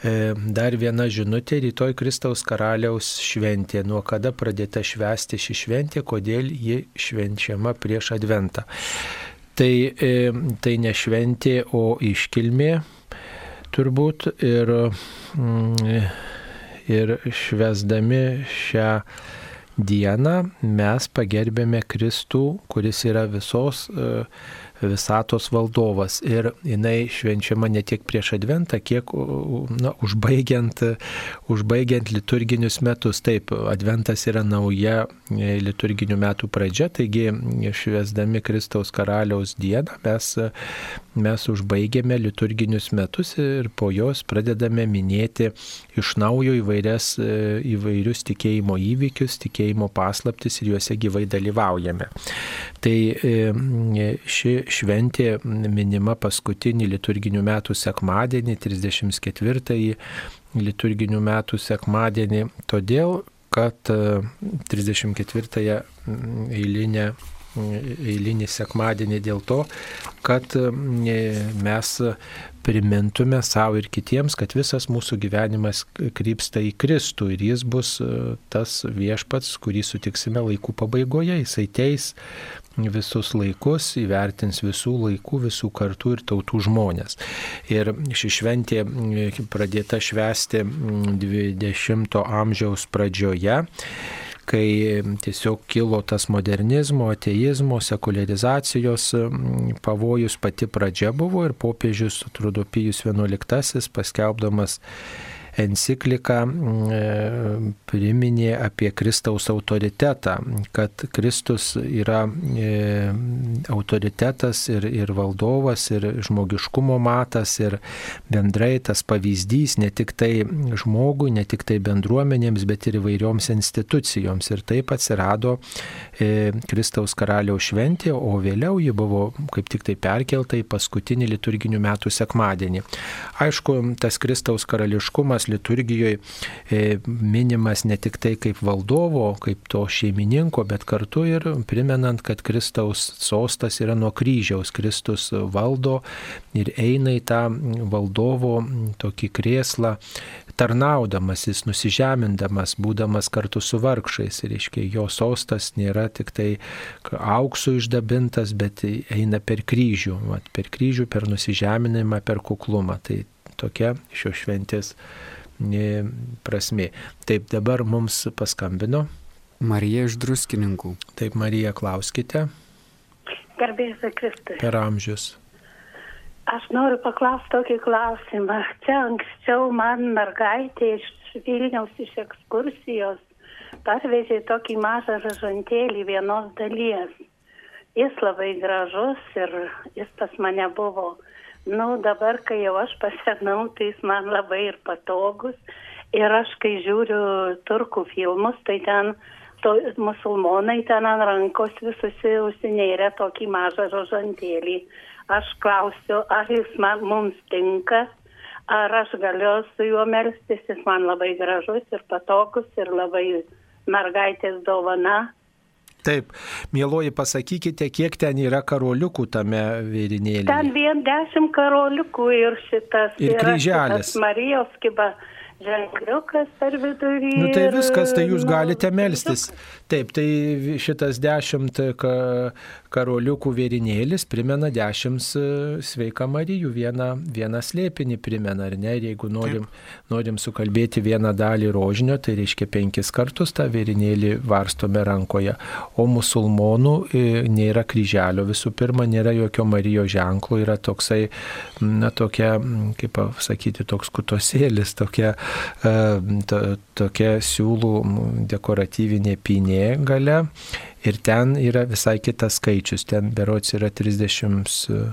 E, dar viena žinutė, rytoj Kristaus karaliaus šventė. Nuo kada pradėta švęsti ši šventė, kodėl ji švenčiama prieš adventą. Tai, e, tai ne šventė, o iškilmė turbūt ir, mm, ir švesdami šią dieną mes pagerbėme Kristų, kuris yra visos uh, visatos valdovas. Ir jinai švenčiama ne tiek prieš adventą, kiek na, užbaigiant, užbaigiant liturginius metus. Taip, adventas yra nauja e, liturginių metų pradžia, taigi šviesdami Kristaus karaliaus dieną mes, mes užbaigėme liturginius metus ir po jos pradedame minėti iš naujo įvairias, e, įvairius tikėjimo įvykius, tikėjimo paslaptis ir juose gyvai dalyvaujame. Tai e, ši šventė minima paskutinį liturginių metų sekmadienį, 34-ąjį liturginių metų sekmadienį, todėl kad 34-ąją eilinę eilinį sekmadienį dėl to, kad mes primintume savo ir kitiems, kad visas mūsų gyvenimas krypsta į Kristų ir jis bus tas viešpats, kurį sutiksime laikų pabaigoje. Jisai teis visus laikus, įvertins visų laikų, visų kartų ir tautų žmonės. Ir ši šventė pradėta švęsti 20-ojo amžiaus pradžioje kai tiesiog kilo tas modernizmo, ateizmo, sekularizacijos pavojus. Pati pradžia buvo ir popiežius Trudopijus XI paskelbdamas enciklika e, priminė apie Kristaus autoritetą, kad Kristus yra e, autoritetas ir, ir valdovas, ir žmogiškumo matas, ir bendrai tas pavyzdys ne tik tai žmogui, ne tik tai bendruomenėms, bet ir įvairioms institucijoms. Ir taip atsirado e, Kristaus karaliaus šventė, o vėliau ji buvo kaip tik tai perkelta į paskutinį liturginių metų sekmadienį. Aišku, tas Kristaus karališkumas Bažnyčios liturgijoje minimas ne tik tai kaip valdovo, kaip to šeimininko, bet kartu ir primenant, kad Kristaus sostas yra nuo kryžiaus. Kristus valdo ir eina į tą valdovo tokį krėslą tarnaudamas, jis nusižemindamas, būdamas kartu su vargšais. Ir, reiškia, jo sostas nėra tik tai auksų išdabintas, bet eina per kryžių, vat, per kryžių, per nusižeminimą, per kuklumą. Tai tokia šios šventės prasme. Taip, dabar mums paskambino. Marija iš druskininkų. Taip, Marija, klauskite. Garbėsiu Kristus. Per amžius. Aš noriu paklausti tokį klausimą. Čia anksčiau man mergaitė iš Vilniaus iš ekskursijos parvežė tokį mažą ražantėlį vienos dalies. Jis labai gražus ir jis pas mane buvo nu dabar kai jau aš pasenau tai jis man labai ir patogus ir aš kai žiūriu turkų filmus tai ten to, musulmonai ten ant rankos visus užsinėrė tokį mažą rožantėlį. Aš klausiu, ar jis man, mums tinka, ar aš galiu su juo melstis, jis man labai gražus ir patogus ir labai mergaitės dovana. Taip, mieloji, pasakykite, kiek ten yra karoliukų tame vėrinėlėje. Ten vien dešimt karoliukų ir šitas. Ir kryželis. Marijos kiba ženkliukas per vidurį. Nu tai viskas, tai jūs galite melstis. Taip, tai šitas dešimt karoliukų vėrinėlis primena dešimt e, sveika Marijų, vieną, vieną slėpinį primena, ar ne? Ir jeigu norim, norim sukalbėti vieną dalį rožinio, tai reiškia penkis kartus tą vėrinėlį varstome rankoje. O musulmonų e, nėra kryželio, visų pirma, nėra jokio Marijos ženklo, yra toksai, na tokia, kaip sakyti, toks kutosėlis, tokia to, tokia siūlų dekoratyvinė pinė gale ir ten yra visai kitas skaičius, ten berots yra 33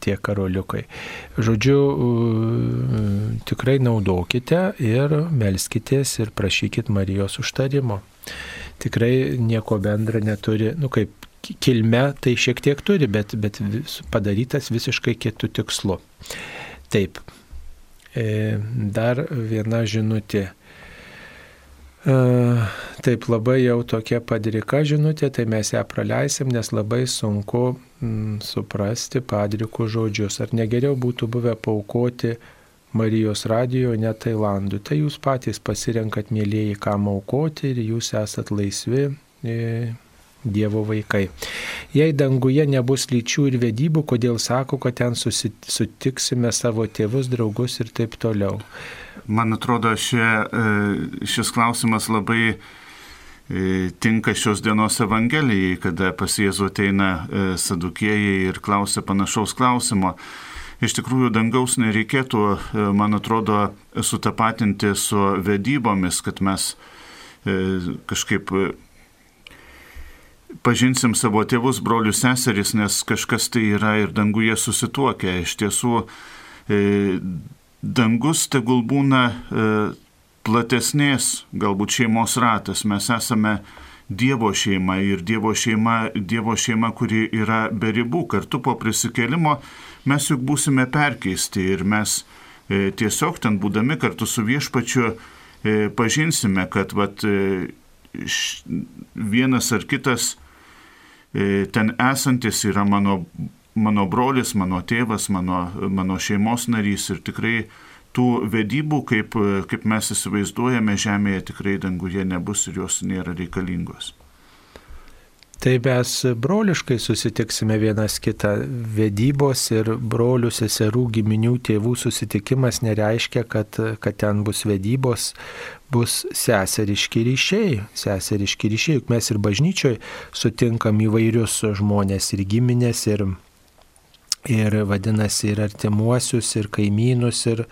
tie karoliukai. Žodžiu, tikrai naudokite ir melskitės ir prašykit Marijos užtarimo. Tikrai nieko bendra neturi, nu kaip kilme tai šiek tiek turi, bet, bet padarytas visiškai kitų tikslu. Taip. E, dar viena žinutė. E, taip labai jau tokia padrika žinutė, tai mes ją praleisim, nes labai sunku mm, suprasti padrikų žodžius. Ar negeriau būtų buvę paukoti Marijos radijo, ne Tailandui. Tai jūs patys pasirenkat, mėlyjeji, kam aukoti ir jūs esat laisvi. Dievo vaikai. Jei danguje nebus lyčių ir vedybų, kodėl sako, kad ten susitiksime savo tėvus, draugus ir taip toliau. Man atrodo, šie, e, šis klausimas labai e, tinka šios dienos Evangelijai, kada pas Jėzų ateina e, sadukėjai ir klausia panašaus klausimo. Iš tikrųjų, dangaus nereikėtų, man atrodo, sutapatinti su vedybomis, kad mes kažkaip pažinsim savo tėvus, brolius, seseris, nes kažkas tai yra ir danguje susituokę. Iš tiesų, e, dangus tegul būna e, platesnės galbūt šeimos ratas. Mes esame Dievo šeima ir Dievo šeima, Dievo šeima, kuri yra be ribų. Kartu po prisikėlimo mes juk būsime perkeisti ir mes e, tiesiog ten būdami kartu su viešpačiu pažinsime, kad vat, vienas ar kitas ten esantis yra mano, mano brolis, mano tėvas, mano, mano šeimos narys ir tikrai tų vedybų, kaip, kaip mes įsivaizduojame žemėje, tikrai danguje nebus ir jos nėra reikalingos. Tai mes broliškai susitiksime vienas kitą. Vedybos ir brolių, seserų, giminių, tėvų susitikimas nereiškia, kad, kad ten bus vedybos, bus seseriški ryšiai. Seseriški ryšiai, juk mes ir bažnyčioje sutinkam įvairius žmonės ir giminės ir ir vadinasi ir artimuosius, ir kaimynus, ir,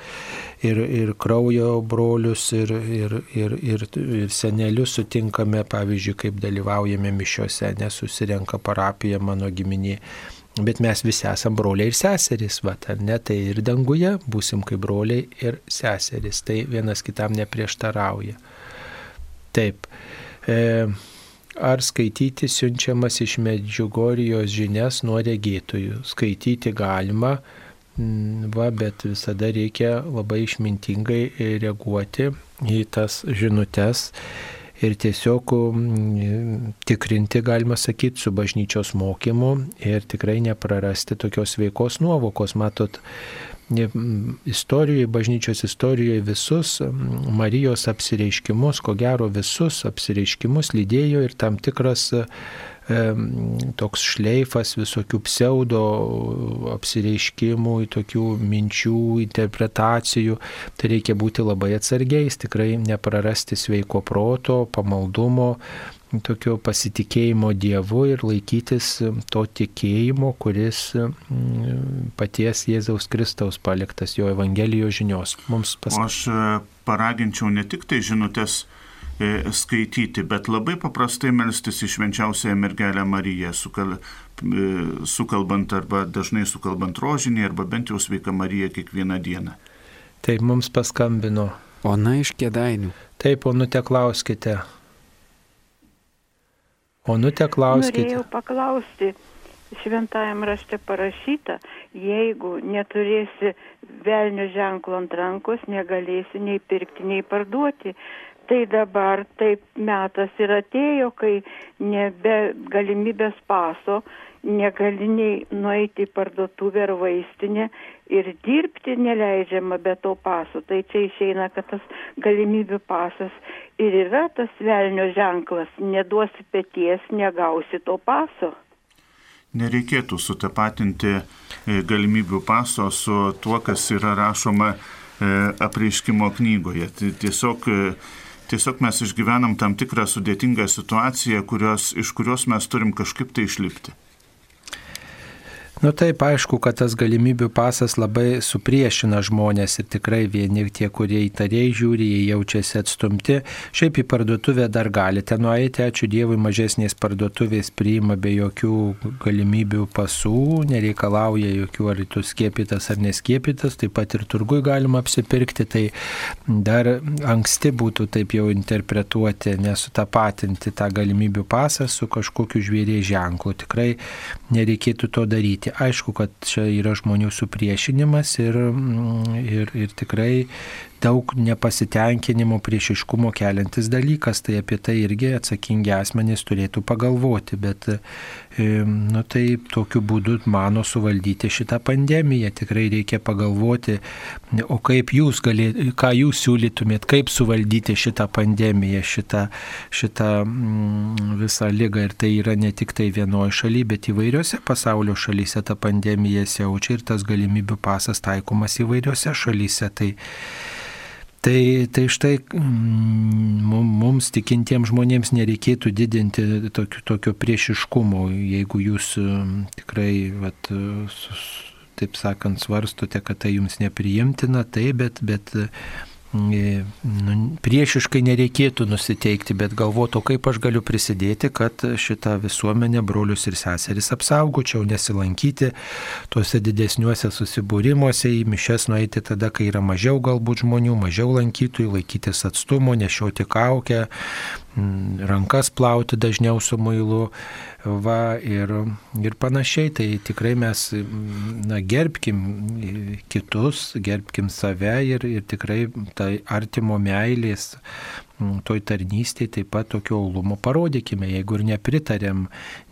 ir, ir kraujo brolius, ir, ir, ir, ir, ir senelius sutinkame, pavyzdžiui, kaip dalyvaujame mišiuose, nesusirenka parapija mano giminė. Bet mes visi esame broliai ir seserys, va, ne, tai ir danguje būsim kaip broliai ir seserys, tai vienas kitam neprieštarauja. Taip. E, ar skaityti siunčiamas iš Medžiugorijos žinias nuo regėtojų. Skaityti galima, mm, va, bet visada reikia labai išmintingai reaguoti į tas žinutes ir tiesiog mm, tikrinti, galima sakyti, su bažnyčios mokymu ir tikrai neprarasti tokios veikos nuovokos. Matot, istorijoje, bažnyčios istorijoje visus Marijos apsireiškimus, ko gero visus apsireiškimus lydėjo ir tam tikras toks šleifas visokių pseudo apsireiškimų, tokių minčių, interpretacijų. Tai reikia būti labai atsargiais, tikrai neprarasti sveiko proto, pamaldumo, tokio pasitikėjimo Dievu ir laikytis to tikėjimo, kuris paties Jėzaus Kristaus paliktas jo Evangelijos žinios. Mums pas... Aš e, paraginčiau ne tik tai žinutės e, skaityti, bet labai paprastai melstis į švenčiausiąją mergelę Mariją, sukal, e, sukalbant arba dažnai sukalbant rožinį, arba bent jau sveika Marija kiekvieną dieną. Taip mums paskambino. Ona iš kėdainių. Taip, onute, klauskite. Onutė klauskite. Norėjau paklausti, šventajame rašte parašyta, jeigu neturėsi velnio ženklo ant rankos, negalėsi nei pirkti, nei parduoti. Tai dabar taip metas ir atėjo, kai nebe galimybės paso negali nei nueiti į parduotuvę ar vaistinę ir dirbti neleidžiama be to paso. Tai čia išeina, kad tas galimybių pasas ir yra tas velnio ženklas. Neduosi pėties, negausi to paso. Nereikėtų sutapatinti e, galimybių paso su tuo, kas yra rašoma e, apreiškimo knygoje. Tiesiog tiesiog mes išgyvenam tam tikrą sudėtingą situaciją, kurios, iš kurios mes turim kažkaip tai išlipti. Nu taip, aišku, kad tas galimybių pasas labai supriešina žmonės ir tikrai vieni tie, kurie įtariai žiūri, jie jaučiasi atstumti. Šiaip į parduotuvę dar galite nueiti, ačiū Dievui, mažesnės parduotuvės priima be jokių galimybių pasų, nereikalauja jokių ar tu skiepytas ar neskiepytas, taip pat ir turgui galima apsipirkti, tai dar anksti būtų taip jau interpretuoti, nesutapatinti tą galimybių pasą su kažkokiu žvėrės ženklu. Tikrai nereikėtų to daryti aišku, kad čia yra žmonių supriešinimas ir, mm, ir, ir tikrai daug nepasitenkinimo, priešiškumo keliantis dalykas, tai apie tai irgi atsakingi asmenys turėtų pagalvoti, bet nu, tai tokiu būdu mano suvaldyti šitą pandemiją. Tikrai reikia pagalvoti, o kaip jūs galėtumėte, ką jūs siūlytumėt, kaip suvaldyti šitą pandemiją, šitą, šitą mm, visą lygą. Ir tai yra ne tik tai vienoje šalyje, bet įvairiose pasaulio šalyse ta pandemija siaučia ir tas galimybių pasas taikomas įvairiose šalyse. Tai, Tai, tai štai mm, mums tikintiems žmonėms nereikėtų didinti tokio, tokio priešiškumo, jeigu jūs mm, tikrai, vat, taip sakant, svarstote, kad tai jums nepriimtina, tai bet, bet priešiškai nereikėtų nusiteikti, bet galvotų, kaip aš galiu prisidėti, kad šitą visuomenę, brolius ir seseris apsaugočiau, nesilankyti tuose didesniuose susibūrimuose, į mišes nueiti tada, kai yra mažiau galbūt žmonių, mažiau lankytojų, laikytis atstumo, nešioti kaukę, rankas plauti dažniau su mailu va, ir, ir panašiai. Tai tikrai mes na, gerbkim kitus, gerbkim save ir, ir tikrai tai artimo meilės toj tarnystėje taip pat tokio olumo parodykime, jeigu ir nepritarėm,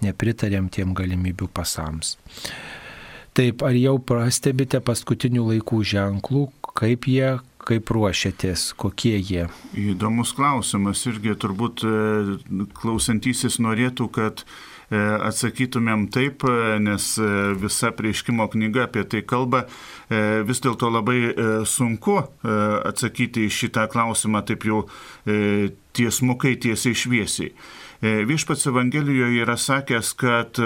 nepritarėm tiem galimybių pasams. Taip, ar jau pastebite paskutinių laikų ženklų, kaip jie kaip ruošiatės, kokie jie? Įdomus klausimas irgi turbūt e, klausantysis norėtų, kad e, atsakytumėm taip, e, nes visa prieškimo knyga apie tai kalba. Vis dėlto labai sunku atsakyti į šitą klausimą taip jau tiesmukai, tiesiai šviesiai. Viešpats Evangelijoje yra sakęs, kad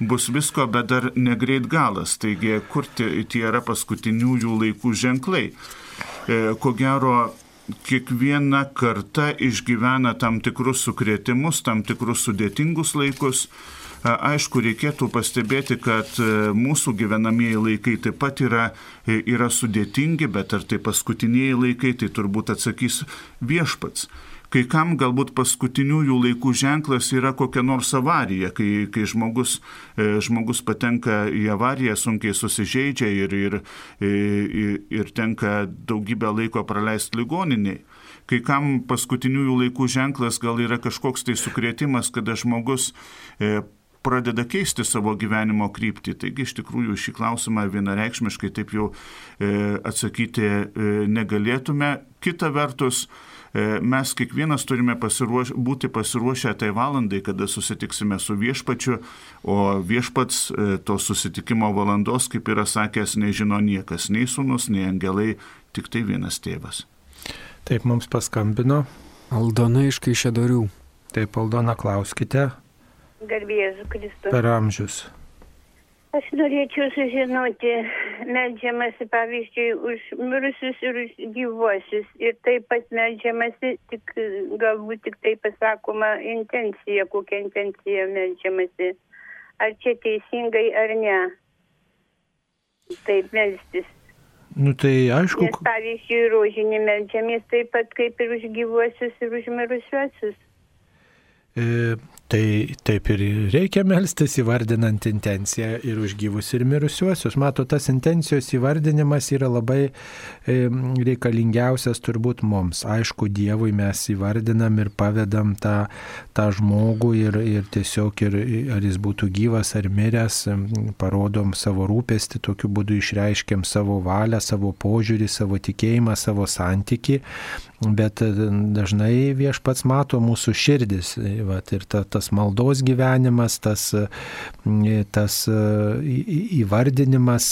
bus visko, bet dar negreit galas. Taigi, kur tie, yra paskutiniųjų laikų ženklai? E, ko gero kiekviena karta išgyvena tam tikrus sukrėtimus, tam tikrus sudėtingus laikus. E, aišku, reikėtų pastebėti, kad e, mūsų gyvenamieji laikai taip pat yra, yra sudėtingi, bet ar tai paskutiniai laikai, tai turbūt atsakys viešpats. Kai kam galbūt paskutiniųjų laikų ženklas yra kokia nors avarija, kai, kai žmogus, e, žmogus patenka į avariją, sunkiai susižeidžia ir, ir, e, ir, ir tenka daugybę laiko praleisti ligoniniai. Kai kam paskutiniųjų laikų ženklas gal yra kažkoks tai sukrėtimas, kada žmogus e, pradeda keisti savo gyvenimo kryptį. Taigi iš tikrųjų šį klausimą vienareikšmiškai taip jau atsakyti negalėtume. Kita vertus, mes kiekvienas turime pasiruoš, būti pasiruošę tai valandai, kada susitiksime su viešpačiu, o viešpats e, to susitikimo valandos, kaip yra sakęs, nežino niekas, nei sunus, nei angelai, tik tai vienas tėvas. Taip mums paskambino. Aldona iš Kaišėdorių. Taip, Aldona, klauskite. Garbėjas Kristus. Per amžius. Aš norėčiau sužinoti, medžiamasi pavyzdžiui už mirusius ir už gyvuosius. Ir taip pat medžiamasi, tik, galbūt tik tai pasakoma intencija, kokia intencija medžiamasi. Ar čia teisingai ar ne? Taip melstis. Nu tai aišku. Nes pavyzdžiui, rožinį medžiamės taip pat kaip ir už gyvuosius ir už mirusiuosius. E, tai taip ir reikia melstis įvardinant intenciją ir už gyvus ir mirusiuosius. Mato, tas intencijos įvardinimas yra labai reikalingiausias turbūt mums. Aišku, Dievui mes įvardinam ir pavedam tą, tą žmogų ir, ir tiesiog, ir, ar jis būtų gyvas ar miręs, parodom savo rūpestį, tokiu būdu išreiškiam savo valią, savo požiūrį, savo tikėjimą, savo santyki bet dažnai viešpats mato mūsų širdis. Vat, ir ta, tas maldos gyvenimas, tas, e, tas e, įvardinimas,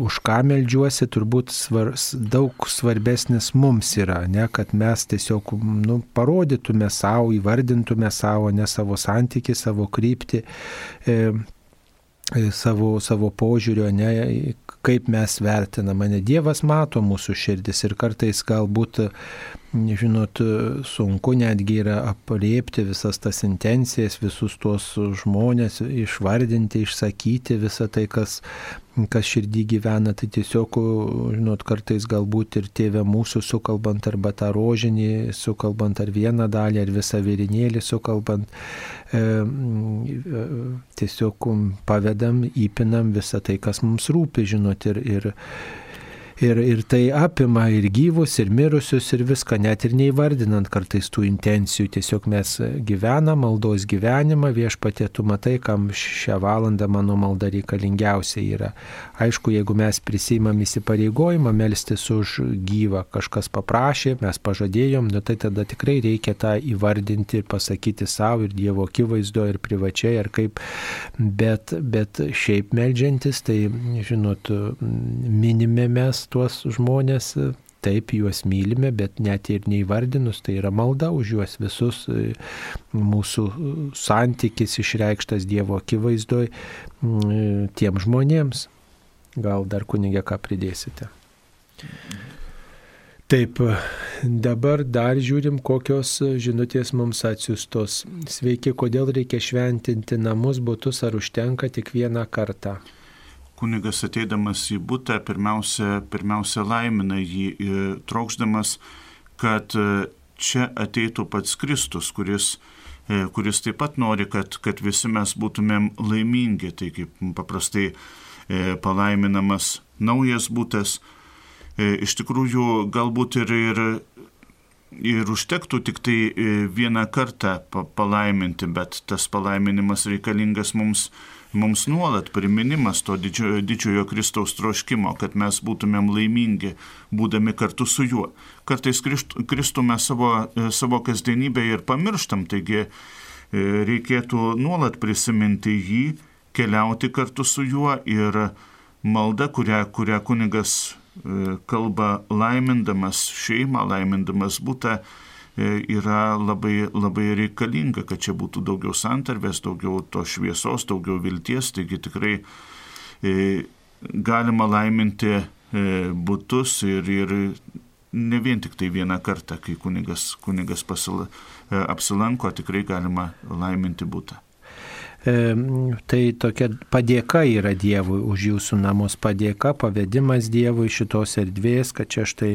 už ką melžiuosi, turbūt svar, daug svarbesnis mums yra, ne, kad mes tiesiog nu, parodytume savo, įvardintume savo, ne savo santyki, savo kryptį. savo, savo požiūrio, ne, kaip mes vertiname, ne Dievas mato mūsų širdis ir kartais galbūt žinot, sunku netgi yra apriepti visas tas intencijas, visus tuos žmonės, išvardinti, išsakyti visą tai, kas, kas širdį gyvena. Tai tiesiog, žinot, kartais galbūt ir tėvė mūsų sukalbant arba tą rožinį sukalbant ar vieną dalį, ar visą virinėlį sukalbant, e, tiesiog pavedam, įpinam visą tai, kas mums rūpi, žinot, ir, ir Ir, ir tai apima ir gyvus, ir mirusius, ir viską, net ir neįvardinant kartais tų intencijų. Tiesiog mes gyvenam maldos gyvenimą, viešpatė tu matai, kam šią valandą mano malda reikalingiausia yra. Aišku, jeigu mes prisimam įsipareigojimą melstis už gyvą, kažkas paprašė, mes pažadėjom, nu, tai tada tikrai reikia tą įvardinti ir pasakyti savo ir Dievo akivaizdo ir privačiai, ar kaip. Bet, bet šiaip melžiantis, tai, žinot, minime mes tuos žmonės, taip juos mylime, bet net ir neįvardinus, tai yra malda už juos visus, mūsų santykis išreikštas Dievo akivaizdoj tiem žmonėms. Gal dar kunigė ką pridėsite? Taip, dabar dar žiūrim, kokios žinutės mums atsiustos. Sveiki, kodėl reikia šventinti namus, būtus ar užtenka tik vieną kartą? Kunigas ateidamas į būtą pirmiausia, pirmiausia laimina jį, e, trokšdamas, kad e, čia ateitų pats Kristus, kuris, e, kuris taip pat nori, kad, kad visi mes būtumėm laimingi. Tai kaip paprastai palaiminamas naujas būtas. Iš tikrųjų, galbūt ir, ir, ir užtektų tik tai vieną kartą palaiminti, bet tas palaiminimas reikalingas mums mums nuolat priminimas to didžiojo, didžiojo Kristaus troškimo, kad mes būtumėm laimingi, būdami kartu su juo. Kartais Kristų mes savo, e, savo kasdienybėje ir pamirštam, taigi e, reikėtų nuolat prisiminti jį, keliauti kartu su juo ir malda, kurią, kurią kunigas e, kalba laimindamas šeimą, laimindamas būtą, yra labai, labai reikalinga, kad čia būtų daugiau santarvės, daugiau to šviesos, daugiau vilties, taigi tikrai e, galima laiminti e, būtus ir, ir ne vien tik tai vieną kartą, kai kunigas, kunigas pasila, apsilanko, tikrai galima laiminti būtą tai tokia padėka yra Dievui už jūsų namus, padėka, pavedimas Dievui šitos erdvės, kad čia štai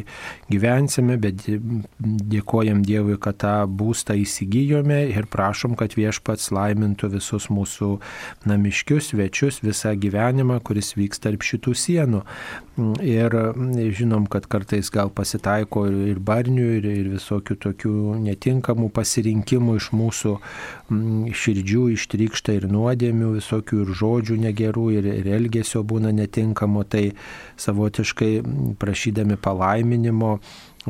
gyvensime, bet dėkojam Dievui, kad tą būstą įsigijome ir prašom, kad viešpats laimintų visus mūsų namiškius, svečius, visą gyvenimą, kuris vyks tarp šitų sienų. Ir žinom, kad kartais gal pasitaiko ir barnių, ir, ir visokių tokių netinkamų pasirinkimų iš mūsų širdžių ištrykšta ir nuodėmių, visokių ir žodžių negerų, ir, ir elgesio būna netinkamo, tai savotiškai prašydami palaiminimo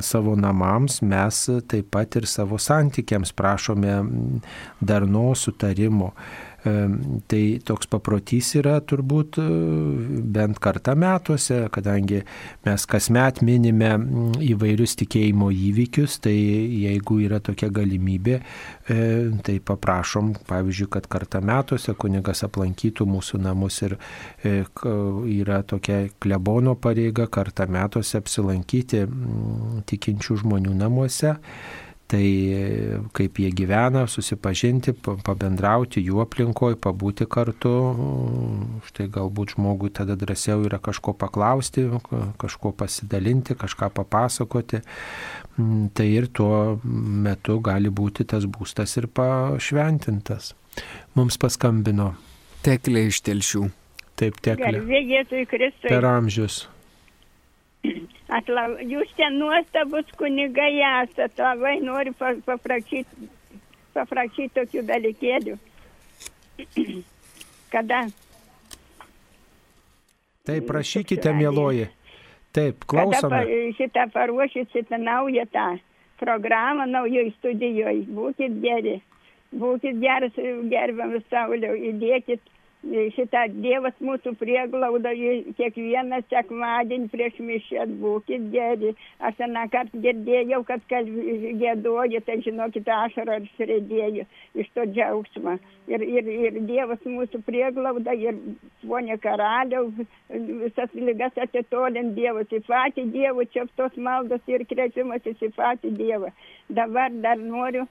savo namams mes taip pat ir savo santykiams prašome darno sutarimo. Tai toks paprotys yra turbūt e, bent kartą metuose, kadangi mes kasmet minime įvairius tikėjimo įvykius, tai jeigu yra tokia galimybė, e, tai paprašom, pavyzdžiui, kad kartą metuose kunigas aplankytų mūsų namus ir e, yra tokia klebono pareiga kartą metuose apsilankyti tikinčių žmonių namuose Tai kaip jie gyvena, susipažinti, pabendrauti jų aplinkoje, pabūti kartu. Štai galbūt žmogui tada drąsiau yra kažko paklausti, kažko pasidalinti, kažką papasakoti. Mm, tai ir tuo metu gali būti tas būstas ir pašventintas. Mums paskambino. Teklė iš telšių. Taip, teklė. Per amžius. Atla, jūs ten nuostabus kunigai esate, labai noriu paprašyti, paprašyti tokių dalykėlių. Kada? Taip, prašykite, mėloji. Taip, klausome. Kada šitą paruošit šitą naują tą programą naujoj studijoje. Būkit geri. Būkit geras, gerbiamas Sauliau, įdėkit šitą Dievas mūsų prieglauda, kiekvieną sekmadienį prieš mišęs būkit geri. Aš aną kartą girdėjau, kad gėdoji, tai žinokit, ašarą ir srėdėjau iš to džiaugsmo. Ir, ir, ir Dievas mūsų prieglauda, ir ponė karaliau, visas lygas atitolint Dievus, į patį Dievą, čia tos maldos ir kreipimas į patį Dievą. Dabar dar noriu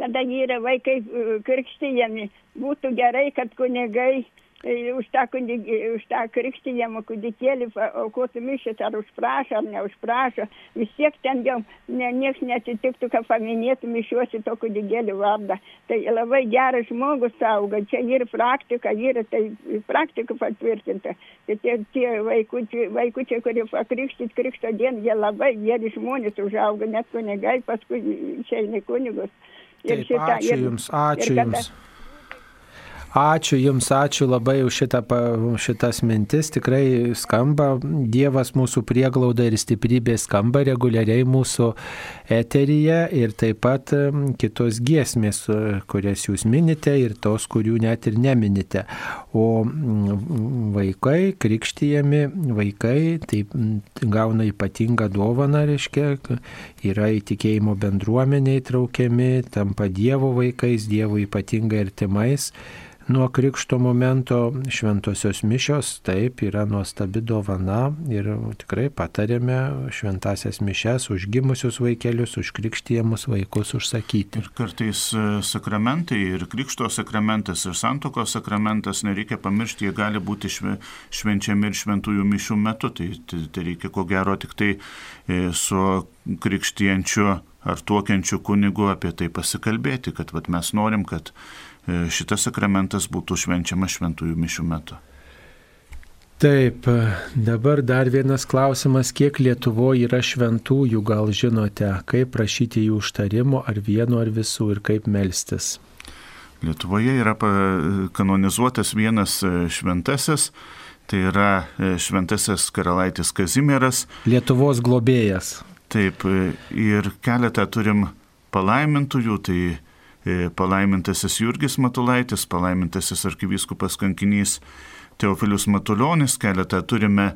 kada yra vaikai e, krikštijami, būtų gerai, kad kunigai e, už tą, kunig, už tą krikštijamą kūdikėlį aukotų mišęs, ar užprašo, ar neužprašo, vis tiek ten jau ne, nieks nesitiktų, kad paminėtų mišiuosi to kūdikėlį vardą. Tai labai geras žmogus auga, čia yra praktika, yra tai praktika patvirtinta. Tai tie, tie vaikučiai, vaikučiai, kurie pakrikštyti krikšto dieną, jie labai geri žmonės užauga, net kunigai paskui išeina kunigus. Taip, šitą, ačiū ir, Jums, ačiū ir kada, Jums. Ačiū Jums, ačiū labai už šitą, šitas mintis. Tikrai skamba, Dievas mūsų prieglauda ir stiprybė skamba reguliariai mūsų eteryje ir taip pat kitos giesmės, kurias Jūs minite ir tos, kurių net ir neminite. O vaikai, krikštyjami vaikai, taip gauna ypatingą dovaną, reiškia, yra įtikėjimo bendruomenė įtraukiami, tampa Dievo vaikais, Dievo ypatingai artimais nuo krikšto momento šventosios mišios, taip, yra nuostabi dovana ir tikrai patarėme šventasias mišes užgimusius vaikelius, užkrikštijamus vaikus užsakyti. Ir kartais e, sakramentai, ir krikšto sakramentas, ir santokos sakramentas, nereikia pamiršti, jie gali būti švenčiami ir šventųjų mišių metu, tai, tai, tai reikia ko gero tik tai e, su krikštijančiu ar tuokiančiu kunigu apie tai pasikalbėti, kad vat, mes norim, kad šitas sakramentas būtų švenčiamas šventųjų mišių metu. Taip, dabar dar vienas klausimas, kiek Lietuvoje yra šventųjų, gal žinote, kaip prašyti jų užtarimo, ar vieno, ar visų, ir kaip melstis. Lietuvoje yra kanonizuotas vienas e, šventasis, tai yra e, šventasis karalaitis Kazimieras. Lietuvos globėjas. Taip, ir keletą turim palaimintųjų, tai E, palaimintasis Jurgis Matulaitis, palaimintasis arkivyskupas kankinys Teofilius Matuljonis, keletą turime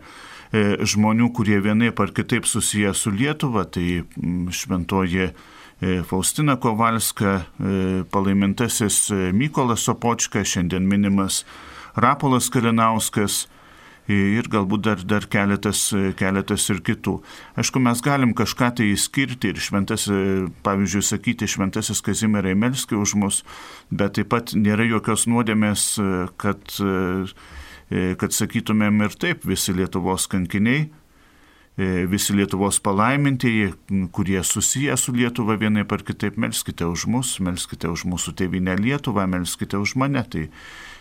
e, žmonių, kurie vienaip ar kitaip susiję su Lietuva, tai šventoji e, Faustina Kovalska, palaimintasis Mykolas Sopočka, šiandien minimas Rapolas Kalinauskas, ir galbūt dar, dar keletas, keletas ir kitų. Aišku, mes galim kažką tai įskirti ir šventas, pavyzdžiui, sakyti šventasis Kazimierai Melski už mus, bet taip pat nėra jokios nuodėmės, kad, kad sakytumėm ir taip visi Lietuvos kankiniai visi Lietuvos palaimintieji, kurie susiję su Lietuva vienaip ar kitaip, melskite už mus, melskite už mūsų tėvynę Lietuvą, melskite už mane. Tai,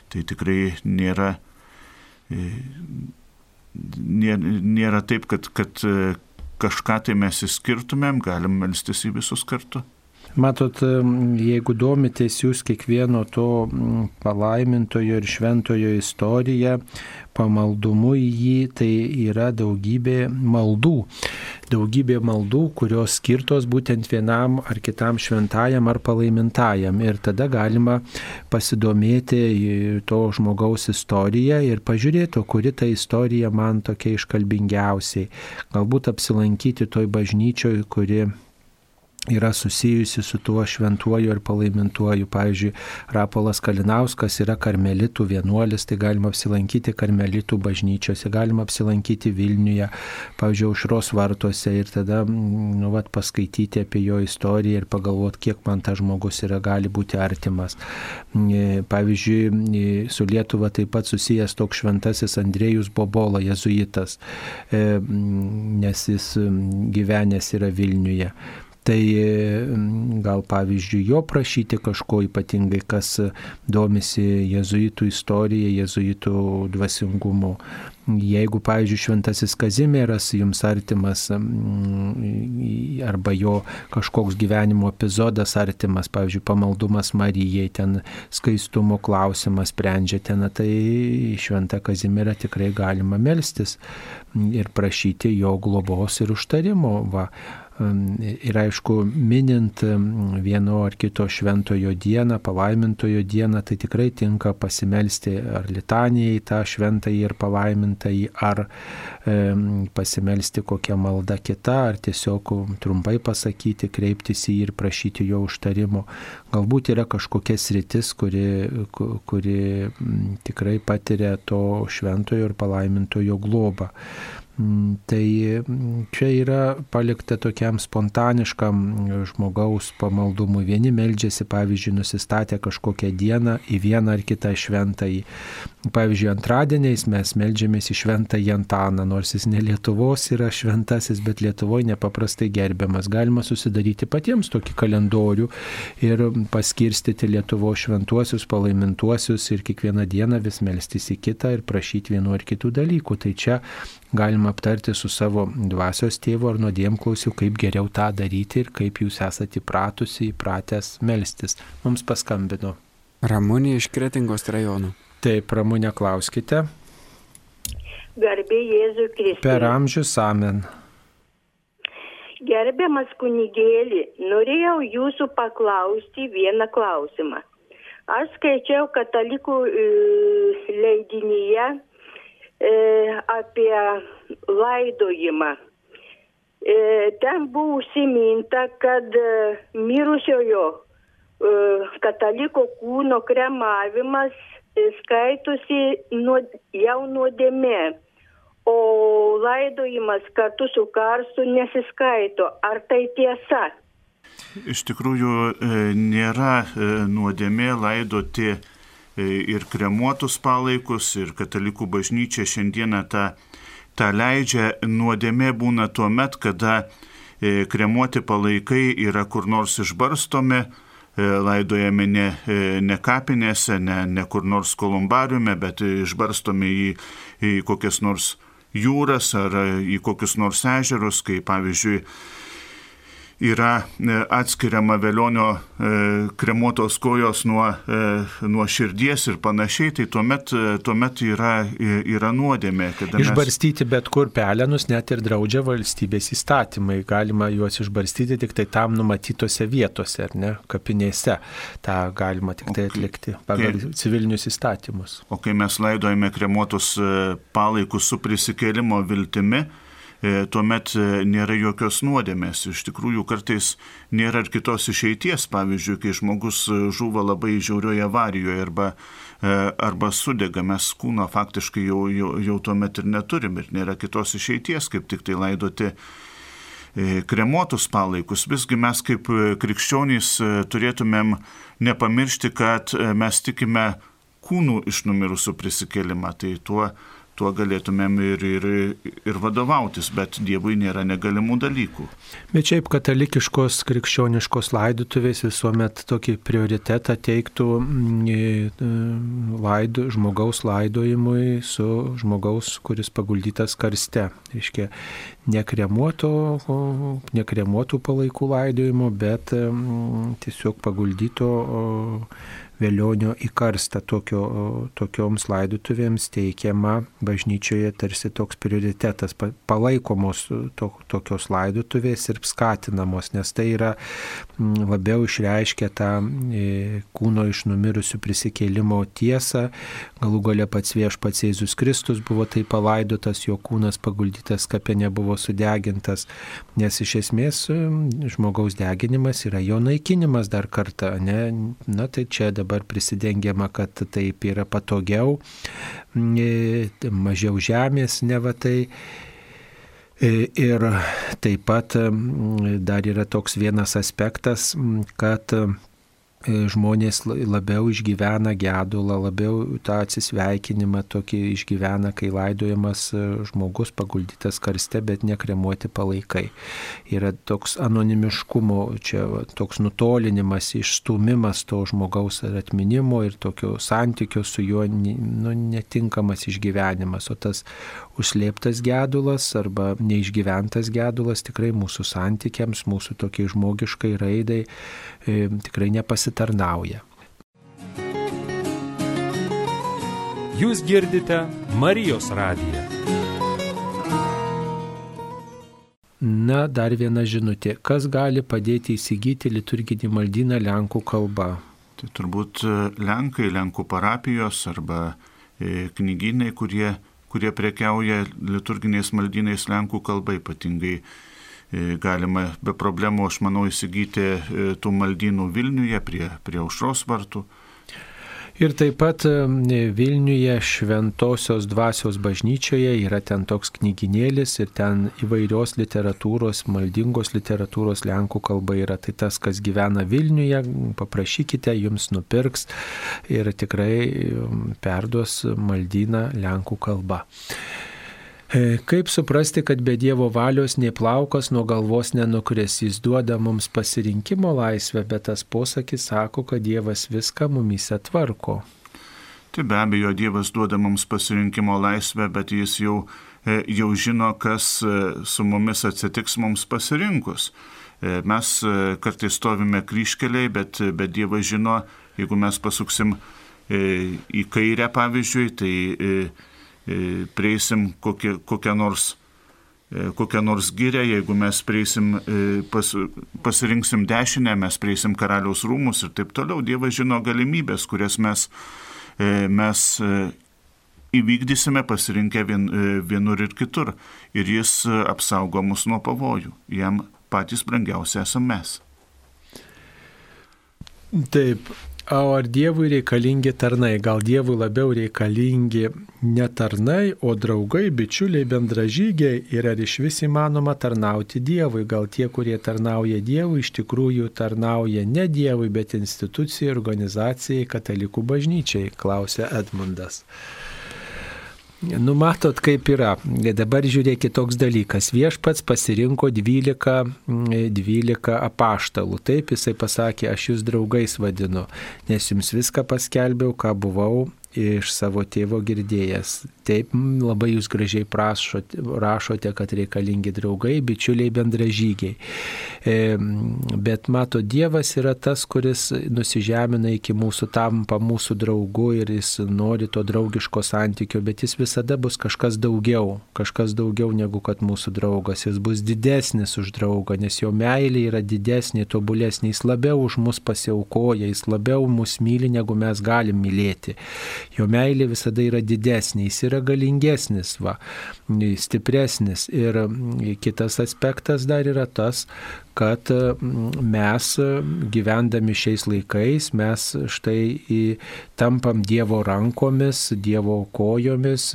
tai tikrai nėra, nėra taip, kad, kad kažką tai mes įskirtumėm, galim melstis į visus kartu. Matot, jeigu domitės jūs kiekvieno to palaimintojo ir šventojo istoriją, pamaldumu į jį, tai yra daugybė maldų. Daugybė maldų, kurios skirtos būtent vienam ar kitam šventajam ar palaimintajam. Ir tada galima pasidomėti to žmogaus istoriją ir pažiūrėti, kuri ta istorija man tokia iškalbingiausiai. Galbūt apsilankyti toj bažnyčioj, kuri yra susijusi su tuo šventuoju ir palaimintuoju. Pavyzdžiui, Rapolas Kalinauskas yra karmelitų vienuolis, tai galima apsilankyti karmelitų bažnyčiose, galima apsilankyti Vilniuje, pavyzdžiui, Aušros vartuose ir tada nu, vat, paskaityti apie jo istoriją ir pagalvoti, kiek man tas žmogus yra gali būti artimas. Pavyzdžiui, su Lietuva taip pat susijęs toks šventasis Andrėjus Bobola, jezuitas, e, nes jis gyvenęs yra Vilniuje. Tai mm, gal pavyzdžiui jo prašyti kažko ypatingai, kas domisi jezuitų istorija, jezuitų dvasingumu. Jeigu, pavyzdžiui, šventasis Kazimieras jums artimas mm, arba jo kažkoks gyvenimo epizodas artimas, pavyzdžiui, pamaldumas Marijai, ten skaistumo klausimas sprendžia ten, tai šventą Kazimierą tikrai galima melstis ir prašyti jo globos ir užtarimo. Va. Ir aišku, minint vieno ar kito šventojo dieną, palaimintojo dieną, tai tikrai tinka pasimelsti ar litanijai tą šventąjį ir palaimintąjį, ar e, pasimelsti kokią maldą kitą, ar tiesiog trumpai pasakyti, kreiptis į jį ir prašyti jo užtarimo. Galbūt yra kažkokia sritis, kuri, kuri tikrai patiria to šventojo ir palaimintojo globą. Mm, tai mm, čia yra palikta tokiam spontaniškam žmogaus pamaldumui. Vieni meldžiasi, pavyzdžiui, nusistatę kažkokią dieną į vieną ar kitą šventąjį. Pavyzdžiui, antradieniais mes meldžiamės į šventąjį Antaną, nors jis ne Lietuvos yra šventasis, bet Lietuvoje nepaprastai gerbiamas. Galima susidaryti patiems tokį kalendorių ir paskirstyti Lietuvos šventuosius, palaimintuosius ir kiekvieną dieną vis melstis į kitą ir prašyti vienu ar kitų dalykų. Tai čia galima aptarti su savo dvasios tėvu ar nuodėmklausiu, kaip geriau tą daryti ir kaip jūs esate įpratusi, įpratęs melstis. Mums paskambino. Ramūnė iš Kretingos rajonų. Taip, Ramūnė, klauskite. Garbė Jėzui Kristui. Per amžius amen. Gerbiamas kunigėlį, norėjau jūsų paklausti vieną klausimą. Aš skaičiau katalikų e, leidinyje apie laidojimą. E, ten buvo užsiminta, kad e, mirusiojo kataliko kūno kremavimas skaitosi nuo, jau nuodėmė, o laidojimas kartu su karstu nesiskaito. Ar tai tiesa? Iš tikrųjų nėra nuodėmė laidoti E, ir kremuotus palaikus, ir katalikų bažnyčia šiandieną tą, tą leidžia. Nuodėmė būna tuo met, kada e, kremuoti palaikai yra kur nors išbarstomi, e, laidojami ne, ne kapinėse, ne, ne kur nors kolumbariume, bet išbarstomi į, į kokias nors jūras ar į kokius nors ežerus, kaip pavyzdžiui yra e, atskiriama velionio e, kremuotos kojos nuo, e, nuo širdies ir panašiai, tai tuomet, tuomet yra, yra nuodėmė. Išbarstyti mes... bet kur pelenus net ir draudžia valstybės įstatymai. Galima juos išbarstyti tik tai tam numatytose vietose, ar ne, kapinėse. Ta galima tik tai atlikti pagal kai, civilinius įstatymus. O kai mes laidojame kremuotus palaikus su prisikėlimo viltimi, tuomet e, nėra jokios nuodėmės. Iš tikrųjų, kartais nėra ir kitos išeities. Pavyzdžiui, kai žmogus e, žuva labai žiaurioje avarijoje arba, arba sudega, mes kūno faktiškai jau, jau, jau tuomet ir neturim ir nėra kitos išeities, kaip tik tai laidoti kremuotus palaikus. Visgi mes kaip krikščionys turėtumėm nepamiršti, kad mes tikime kūnų iš numirusių prisikelimą. Tai tuo tuo galėtumėm ir, ir, ir vadovautis, bet Dievui nėra negalimų dalykų. Bet šiaip katalikiškos krikščioniškos laidutuvės visuomet tokį prioritetą teiktų mm, laidu, žmogaus laidojimui su žmogaus, kuris paguldytas karste. Reiškia, nekremuoto, nekremuotų palaikų laidojimo, bet mm, tiesiog paguldyto velionio į karstą tokio, tokioms laidutuvėms teikiama bažnyčioje tarsi toks prioritetas, palaikomos to, tokios laidutuvės ir skatinamos, nes tai yra labiau išreiškia tą e, kūno iš numirusių prisikėlimo tiesą. Galų gale pats viešpats Jėzus Kristus buvo taip palaidotas, jo kūnas paguldytas kapė nebuvo sudegintas, nes iš esmės žmogaus deginimas yra jo naikinimas dar kartą. Ne? Na tai čia dabar dabar prisidengiama, kad taip yra patogiau, e, mažiau žemės neva tai. E, ir taip pat dar yra toks vienas aspektas, kad žmonės labiau išgyvena gedulą, labiau tą atsisveikinimą tokį išgyvena, kai laidojamas e, žmogus paguldytas karste, bet nekremuoti palaikai. Yra toks anonimiškumo, čia toks nutolinimas, išstumimas to žmogaus atminimo ir tokio santykio su juo nu, netinkamas išgyvenimas, o tas užslėptas gedulas arba neišgyventas gedulas tikrai mūsų santykiams, mūsų tokiai žmogiškai raidai e, tikrai nepasitarnauja. Jūs girdite Marijos radiją. Na dar viena žinutė. Kas gali padėti įsigyti liturginį maldyną Lenkų kalba? Tai turbūt e, Lenkai, Lenkų parapijos arba e, knygynai, kurie, kurie prekiauja liturginiais maldynais Lenkų kalba ypatingai galima be problemų, aš manau, įsigyti tų maldynų Vilniuje prie, prie aušros vartų. Ir taip pat Vilniuje Šventosios dvasios bažnyčioje yra ten toks knyginėlis ir ten įvairios literatūros, maldingos literatūros lenkų kalba yra. Tai tas, kas gyvena Vilniuje, paprašykite, jums nupirks ir tikrai perduos maldyną lenkų kalba. E, kaip suprasti, kad be Dievo valios nei plaukas nuo galvos nenukris, jis duoda mums pasirinkimo laisvę, bet tas posakis sako, kad Dievas viską mumise tvarko. Tai be abejo, Dievas duoda mums pasirinkimo laisvę, bet jis jau, e, jau žino, kas e, su mumis atsitiks mums pasirinkus. Mes kartais stovime kryškeliai, bet, bet Dievas žino, jeigu mes pasuksim į kairę, pavyzdžiui, tai prieisim kokią, kokią nors e, kokią nors gyrę, jeigu mes prieisim, e, pas, pasirinksim dešinę, mes prieisim karaliaus rūmus ir taip toliau. Dievas žino galimybės, kurias mes, mes įvykdysime pasirinkę vien, vienur ir kitur. Ir jis apsaugo mus nuo pavojų. Jam patys brangiausia esame mes. Taip, O ar Dievui reikalingi tarnai? Gal Dievui labiau reikalingi ne tarnai, o draugai, bičiuliai, bendražygiai ir ar iš vis įmanoma tarnauti Dievui? Gal tie, kurie tarnauja Dievui, iš tikrųjų tarnauja ne Dievui, bet institucijai, organizacijai, katalikų bažnyčiai, klausia Edmundas. Numatot, kaip yra. Dabar žiūrėkit toks dalykas. Viešpats pasirinko 12, 12 apaštalų. Taip jisai pasakė, aš jūs draugais vadinu, nes jums viską paskelbiau, ką buvau iš savo tėvo girdėjęs. Taip labai jūs gražiai prašote, rašote, kad reikalingi draugai, bičiuliai, bendražygiai. E, bet mato, Dievas yra tas, kuris nusižemina iki mūsų, tampa mūsų draugu ir jis nori to draugiško santykio, bet jis visada bus kažkas daugiau, kažkas daugiau negu kad mūsų draugas. Jis bus didesnis už draugą, nes jo meilė yra didesnė, tobulesnė, jis labiau už mus pasiaukoja, jis labiau mus myli, negu mes galim mylėti. Jo meilė visada yra didesnė, jis yra galingesnis, va, stipresnis. Ir kitas aspektas dar yra tas, kad mes gyvendami šiais laikais, mes štai tampam Dievo rankomis, Dievo kojomis,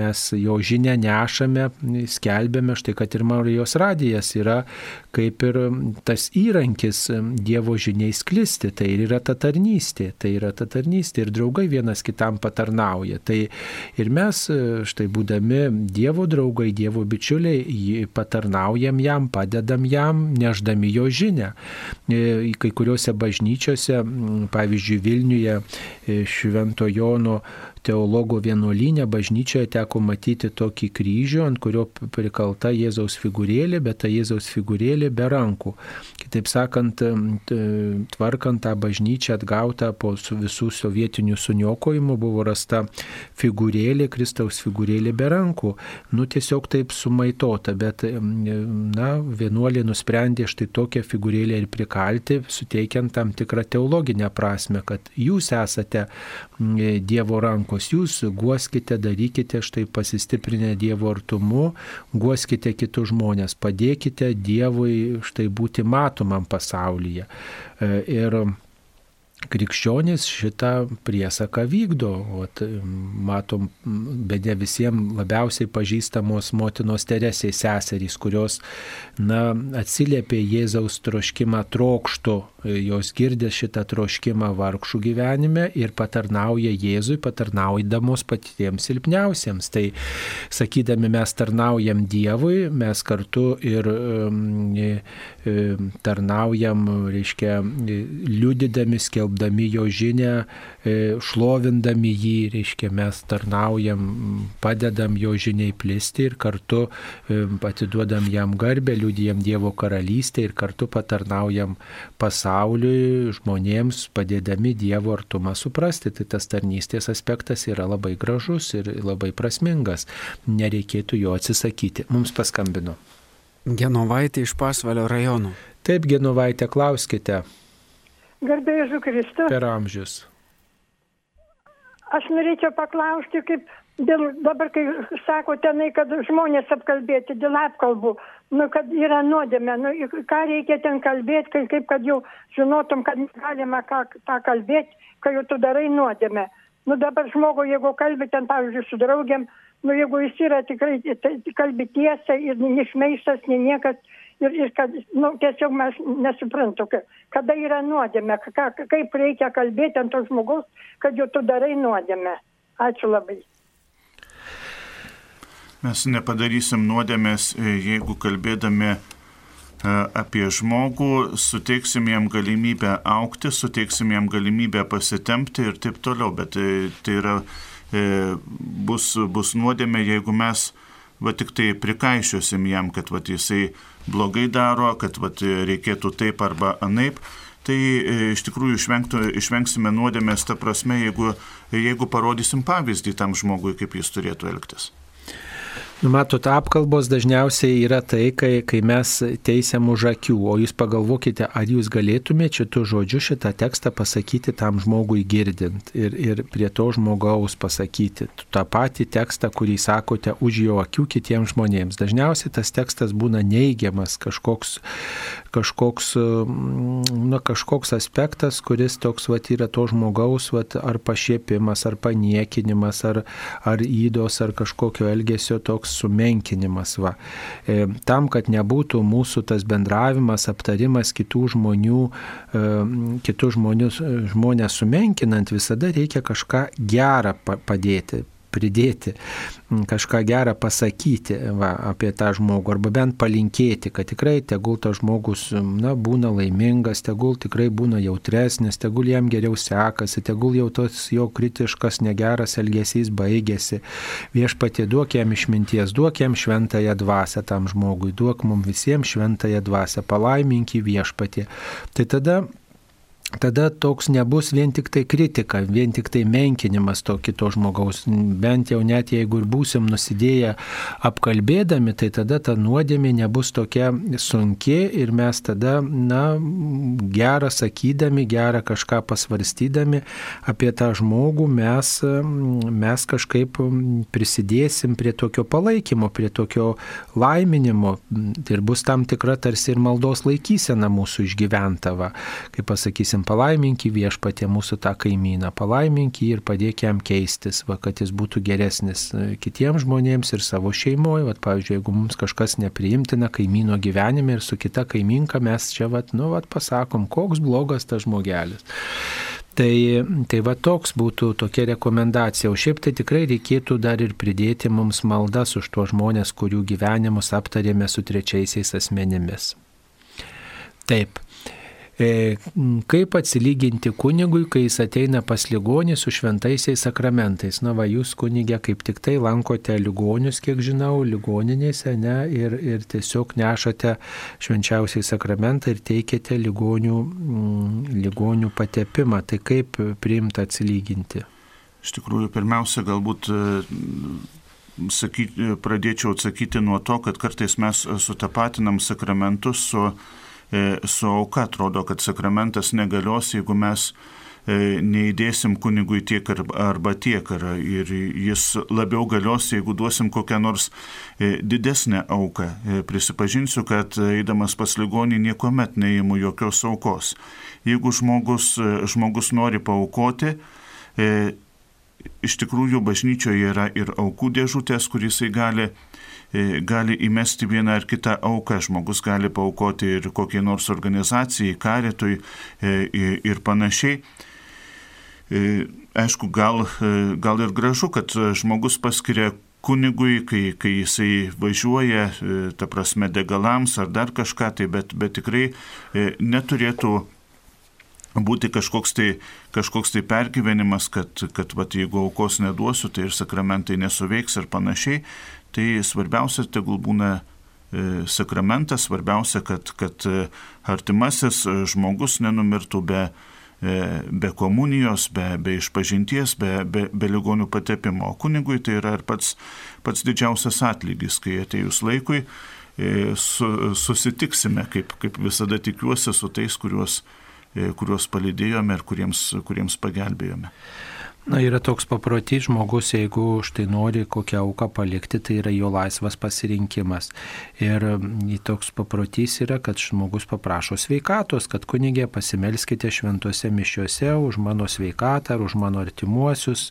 mes jo žinę nešame, skelbėme, štai kad ir Marijos radijas yra kaip ir tas įrankis Dievo žiniai sklisti, tai ir yra ta tarnystė, tai yra ta tarnystė ir draugai vienas kitam patarnauja. Tai ir mes, štai būdami Dievo draugai, Dievo bičiuliai, patarnaujam jam, padedam jam, neždami jo žinę. E, kai kuriuose bažnyčiose, pavyzdžiui Vilniuje, e, Švento Jono teologo vienuolynė bažnyčioje teko matyti tokį kryžių, ant kurio prikalta Jėzaus figūrėlė, bet ta Jėzaus figūrėlė be rankų. Kitaip sakant, tvarkant tą bažnyčią atgautą po visų sovietinių suniokojimų buvo rasta figūrėlė, Kristaus figūrėlė be rankų. Nu tiesiog taip sumaitota, bet na, vienuolė nusprendė štai tokią figūrėlę ir prikalti, suteikiant tam tikrą teologinę prasme, kad jūs esate Dievo rankos rankos. Jūs guoskite, darykite štai pasistiprinę Dievo artumu, guoskite kitus žmonės, padėkite Dievui štai būti matomam pasaulyje. E, ir krikščionys šitą priesaką vykdo. O matom, be ne visiems labiausiai pažįstamos motinos Teresės seserys, kurios na, atsiliepė Jėzaus troškimą trokštų, jos girdė šitą troškimą vargšų gyvenime ir patarnauja Jėzui, patarnaudamos patiems silpniausiems. Tai sakydami mes tarnaujam Dievui, mes kartu ir e, e, tarnaujam, reiškia, liudydami, skelbdami jo žinę, e, šlovindami jį, reiškia, mes tarnaujam, padedam jo žiniai plisti ir kartu e, atiduodam jam garbę, liūdėjam Dievo karalystę ir kartu patarnaujam pasauliui, žmonėms, padėdami Dievo artumą suprasti. Tai tas tarnystės aspektas yra labai gražus ir labai prasmingas. Nereikėtų jo atsisakyti. Mums paskambino. Genovaitė iš Pasvalio rajono. Taip, Genovaitė, klauskite Garbėjai Jėzų Kristų. per amžius. Aš norėčiau paklausti, kaip dėl, dabar, kai sako tenai, kad žmonės apkalbėti dėl apkalbų, nu, kad yra nuodėmė, nu, ką reikia ten kalbėti, kaip, kaip kad jau žinotum, kad galima ką, tą kalbėti, kai jau tu darai nuodėmę. Nu dabar žmogų, jeigu kalbi ten, pavyzdžiui, su draugiam, nu jeigu jis yra tikrai, tai kalbi tiesą ir neišmeistas, nei niekas, ir, ir kad, nu, tiesiog mes nesuprantu, ka- kada yra nuodėmė, ką, kaip reikia kalbėti ant to žmogaus, kad jau tu darai nuodėmę. Ačiū labai. Mes nepadarysim nuodėmės, e, jeigu kalbėdami e, apie žmogų, suteiksim jam galimybę aukti, suteiksim jam galimybę pasitempti ir taip toliau. Bet e, tai yra, bus, bus nuodėmė, jeigu mes va tik tai prikaišiosim jam, kad va jisai blogai daro, kad va reikėtų taip arba anaip. Tai e, iš tikrųjų išvengtų, išvengsime nuodėmės ta prasme, jeigu, jeigu parodysim pavyzdį tam žmogui, kaip jis turėtų elgtis. Nu, Matot, apkalbos dažniausiai yra tai, kai, kai mes teisiam už akių, o jūs pagalvokite, ar jūs galėtumėte šitų žodžių šitą tekstą pasakyti tam žmogui girdint ir, ir prie to žmogaus pasakyti tą patį tekstą, kurį sakote už jo akių kitiems žmonėms. Dažniausiai tas tekstas būna neigiamas, kažkoks, kažkoks, mm, na, kažkoks aspektas, kuris toks vat, yra to žmogaus vat, ar pašiepimas, ar paniekinimas, ar, ar įdos, ar kažkokio elgesio toks sumenkinimas. Va. E, tam, kad nebūtų mūsų tas bendravimas, aptarimas kitų žmonių, e, kitų žmonių, žmonės sumenkinant, visada reikia kažką gerą pa- padėti pridėti, kažką gerą pasakyti va, apie tą žmogų, arba bent palinkėti, kad tikrai tegul tas žmogus na, būna laimingas, tegul tikrai būna jautresnis, tegul jam geriau sekasi, tegul jau tos jo kritiškas negeras elgesys baigėsi. Viešpatie duok jam išminties, duok jam šventąją dvasę tam žmogui, duok mums visiems šventąją dvasę, palaiminki viešpatie. Tai tada tada toks nebus vien tik tai kritika, vien tik tai menkinimas to kito žmogaus. Bent jau net jeigu ir būsim nusidėję apkalbėdami, tai tada ta nuodėmė nebus tokia sunki ir mes tada, na, gerą sakydami, gerą kažką pasvarstydami apie tą žmogų, mes, mes kažkaip prisidėsim prie tokio palaikymo, prie tokio laiminimo. Ir bus tam tikra tarsi ir maldos laikysena mūsų išgyventa. Va. Kaip pasakysim, palaiminki viešpatė mūsų tą kaimyną, palaiminki ir padėk jam keistis, va, kad jis būtų geresnis e, kitiems žmonėms ir savo šeimoje. Va, pavyzdžiui, jeigu mums kažkas nepriimtina kaimyno gyvenime ir su kita kaiminka mes čia, va, nu, va, pasakom, koks blogas tas žmogelis. Tai, tai va toks būtų tokia rekomendacija. O šiaip tai tikrai reikėtų dar ir pridėti mums maldas už tuos žmonės, kurių gyvenimus aptarėme su trečiaisiais asmenimis. Taip. E, Kaip atsilyginti kunigui, kai jis ateina pas ligonį su šventaisiais sakramentais? Na, va, jūs kunigė kaip tik tai lankote ligonius, kiek žinau, ligoninėse, ne, ir, ir tiesiog nešate švenčiausiai sakramentą ir teikiate ligonių, mm, ligonių patepimą. Tai kaip priimta atsilyginti? Iš tikrųjų, pirmiausia, galbūt e, sakyti, pradėčiau atsakyti nuo to, kad kartais mes sutapatinam sakramentus su, su auka. Atrodo, kad sakramentas negalios, jeigu mes e, neįdėsim kunigui tiek ar- arba tiek. Ir jis labiau galios, jeigu duosim kokią nors e, didesnę auką. E, Prisipažinsiu, kad eidamas pas ligonį niekuomet neįimu jokios aukos. Jeigu žmogus, e, žmogus nori paukoti, e, iš tikrųjų bažnyčioje yra ir aukų dėžutės, kur jisai gali, e, gali įmesti vieną ar kitą auką. Žmogus gali paukoti ir kokiai nors organizacijai, karitui e, ir panašiai. E, Aišku, gal, e, gal ir gražu, kad e, žmogus paskiria kunigui, kai, kai jisai važiuoja, e, ta prasme, degalams ar dar kažką, tai bet, bet tikrai e, neturėtų būti kažkoks tai, kažkoks tai pergyvenimas, kad, kad vat, jeigu aukos neduosiu, tai ir sakramentai nesuveiks ir panašiai. Tai svarbiausia, tegul būna e, sakramentas, svarbiausia, kad, kad e, artimasis e, žmogus nenumirtų be, be komunijos, be, be išpažinties, be, be, be ligonių patepimo. O kunigui tai yra ir pats, pats didžiausias atlygis, kai atėjus laikui su, susitiksime, kaip, kaip visada tikiuosi, su tais, kuriuos, kuriuos palidėjome ir kuriems, kuriems pagelbėjome. Na, yra toks paprotys žmogus, jeigu štai nori kokią auką palikti, tai yra jo laisvas pasirinkimas. Ir toks paprotys yra, kad žmogus paprašo sveikatos, kad kunigė pasimelskite šventose mišiuose už mano sveikatą ar už mano artimuosius.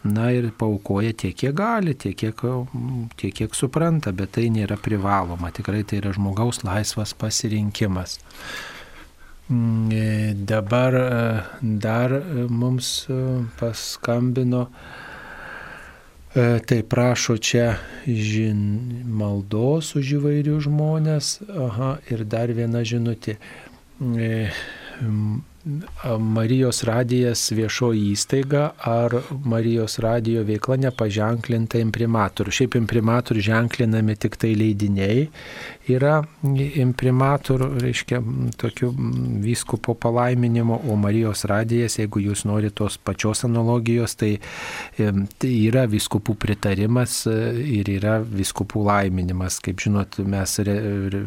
Na ir paukoja tiek, kiek gali, tiek, kiek, tiek, kiek supranta, bet tai nėra privaloma. Tikrai tai yra žmogaus laisvas pasirinkimas. Mm, e, dabar e, dar e, mums paskambino, tai prašo čia žin, maldos už įvairių žmonės. Aha, ir dar viena žinutė. Marijos radijas viešoji įstaiga ar Marijos radijo veikla nepaženklinta imprimatorių. Šiaip imprimatorių ženklinami tik tai leidiniai yra imprimatorių, reiškia, tokių vyskupo palaiminimo, o Marijos radijas, jeigu jūs norite tos pačios analogijos, tai, tai yra viskupų pritarimas e, ir yra viskupų laiminimas. Kaip žinot, mes re, re,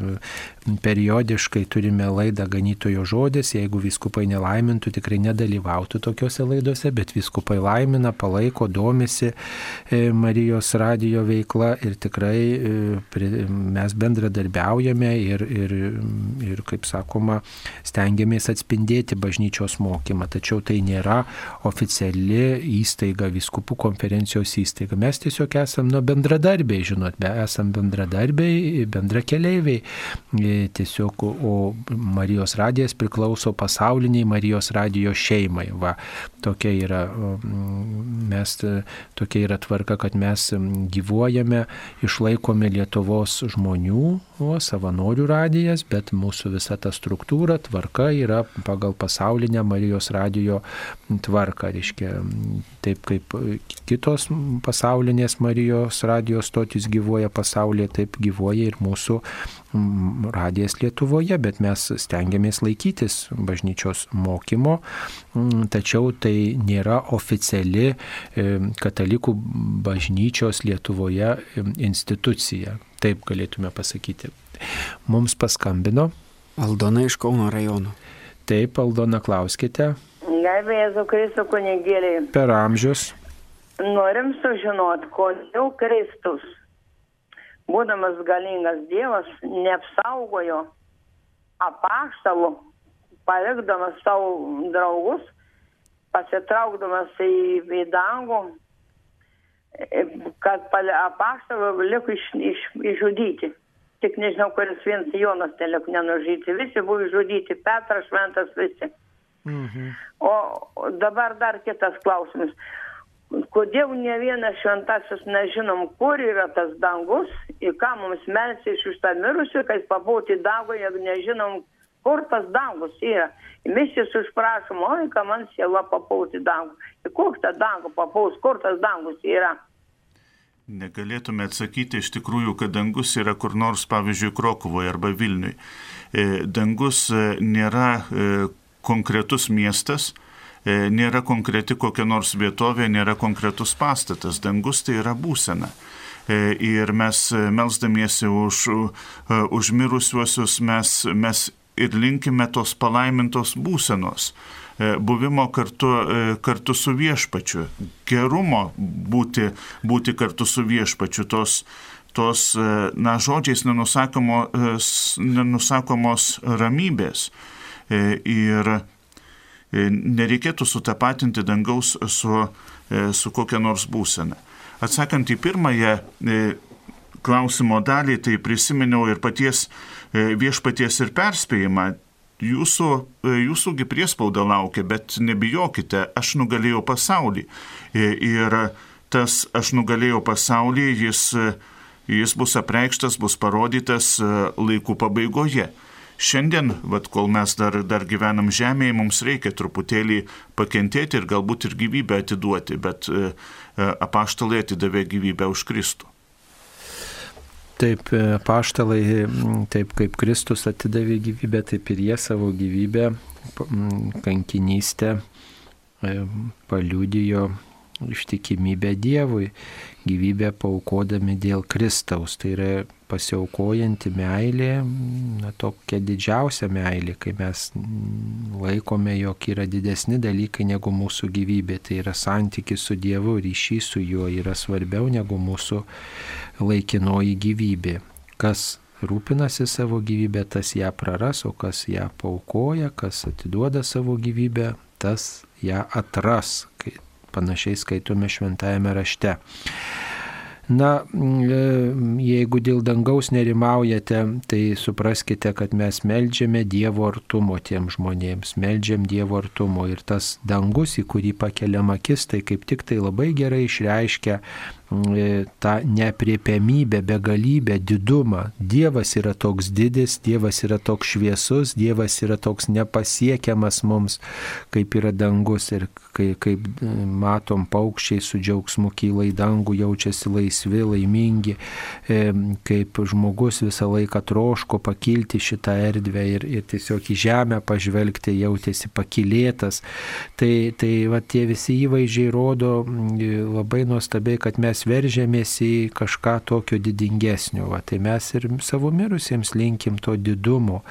periodiškai turime laidą ganytojo žodis, jeigu viskupai nelaimintų, tikrai nedalyvautų tokiuose laidose, bet viskupai laimina, palaiko, domisi e, Marijos radijo veikla ir tikrai e, mes bendradarbiaujame ir, ir, ir, kaip sakoma, stengiamės atspindėti bažnyčios mokymą, tačiau tai nėra oficiali įstaiga, viskupų konferencijos įstaiga. Mes tiesiog esame nu, bendradarbiai, žinot, be esame bendradarbiai, bendrakeleiviai. E, tiesiog, o Marijos radijas priklauso pasauliniai Marijos radijo šeimai. Va, tokia yra, mes, tokia yra tvarka, kad mes gyvuojame, išlaikome Lietuvos žmonių o savanorių radijas, bet mūsų visa ta struktūra, tvarka yra pagal pasaulinę Marijos radijo tvarką. Reiškia, taip kaip kitos pasaulinės Marijos radijos stotis gyvoja pasaulyje, taip gyvoja ir mūsų radijas Lietuvoje, bet mes stengiamės laikytis bažnyčios mokymo, tačiau tai nėra oficiali e, katalikų bažnyčios Lietuvoje institucija taip galėtume pasakyti. Mums paskambino. Aldona iš Kauno rajono. Taip, Aldona, klauskite. Gerbė Jėzų Kristų kunigėliai. Per amžius. Norim sužinoti, kodėl Kristus, būdamas galingas Dievas, neapsaugojo apaštalų, palikdamas savo draugus, pasitraukdamas į, į dangų, kad apaštalų liko iš, iš, išžudyti. Tik nežinau, kuris vienas Jonas telik nenužudyti. Visi buvo išžudyti, Petras, Šventas, visi. Mhm. O dabar dar kitas klausimas. Kodėl ne vienas šventasis nežinom, kur yra tas dangus, į ką mums melsi iš už tą mirusių, kad pabūti dangų, jeigu nežinom, kur tas dangus yra. Mes jūs užprašom, oi, ką man siela papauti dangų. Ir kur tą dangų papaus, kur tas dangus yra. Negalėtume atsakyti iš tikrųjų, kad dangus yra kur nors, pavyzdžiui, Krokuvoje arba Vilniui. E, dangus e, nėra e, konkretus miestas, nėra konkreti kokia nors vietovė, nėra konkretus pastatas. Dangus tai yra būsena. Ir mes melzdamiesi už, už mirusiuosius, mes, mes ir linkime tos palaimintos būsenos. E, buvimo kartu, e, kartu su viešpačiu, gerumo būti, būti kartu su viešpačiu, tos, tos e, na, žodžiais nenusakomos, nenusakomos ramybės. Ir nereikėtų sutapatinti dangaus su, su kokia nors būsena. Atsakant į pirmąją klausimo dalį, tai prisiminiau ir paties viešpaties ir perspėjimą jūsų, e, jūsųgi priespauda laukia, bet nebijokite, aš nugalėjau pasaulį. E, ir tas aš nugalėjau pasaulį, jis, jis bus apreikštas, bus parodytas e, laikų pabaigoje. Šiandien, vat, kol mes dar, dar gyvenam žemėje, mums reikia truputėlį pakentėti ir galbūt ir gyvybę atiduoti, bet apaštalai atidavė gyvybę už Kristų. Taip, e, paštalai, taip kaip Kristus atidavė gyvybę, taip ir jie savo gyvybę, kankinystę e, paliudijo ištikimybę Dievui, gyvybę paukodami dėl Kristaus. Tai yra pasiaukojanti meilė, na tokia didžiausia meilė, kai mes laikome, jog yra didesni dalykai negu mūsų gyvybė. Tai yra santykis su Dievu, ryšys su juo yra svarbiau negu mūsų laikinoji gyvybė. Kas rūpinasi savo gyvybę, tas ją praras, o kas ją paukoja, kas atiduoda savo gyvybę, tas ją atras, kai panašiai skaitome šventajame rašte. Na, e, jeigu dėl dangaus nerimaujate, tai supraskite, kad mes melžiame Dievo artumo tiem žmonėms, melžiam Dievo artumo ir tas dangus, į kurį pakeliam akis, tai kaip tik tai labai gerai išreiškia tą nepriepiamybę, begalybę, didumą. Dievas yra toks didis, Dievas yra toks šviesus, Dievas yra toks nepasiekiamas mums, kaip yra dangus ir kai, kaip e, matom paukščiai su džiaugsmu kyla į dangų, jaučiasi laisvi, laimingi, e, kaip žmogus visą laiką troško pakilti šitą erdvę ir, ir tiesiog į žemę pažvelgti, jautėsi pakilėtas. Tai, tai va, tie visi įvaizdžiai rodo labai nuostabiai, kad mes mes veržėmės į kažką tokio didingesnio. Va, tai mes ir savo mirusiems linkim to didumo,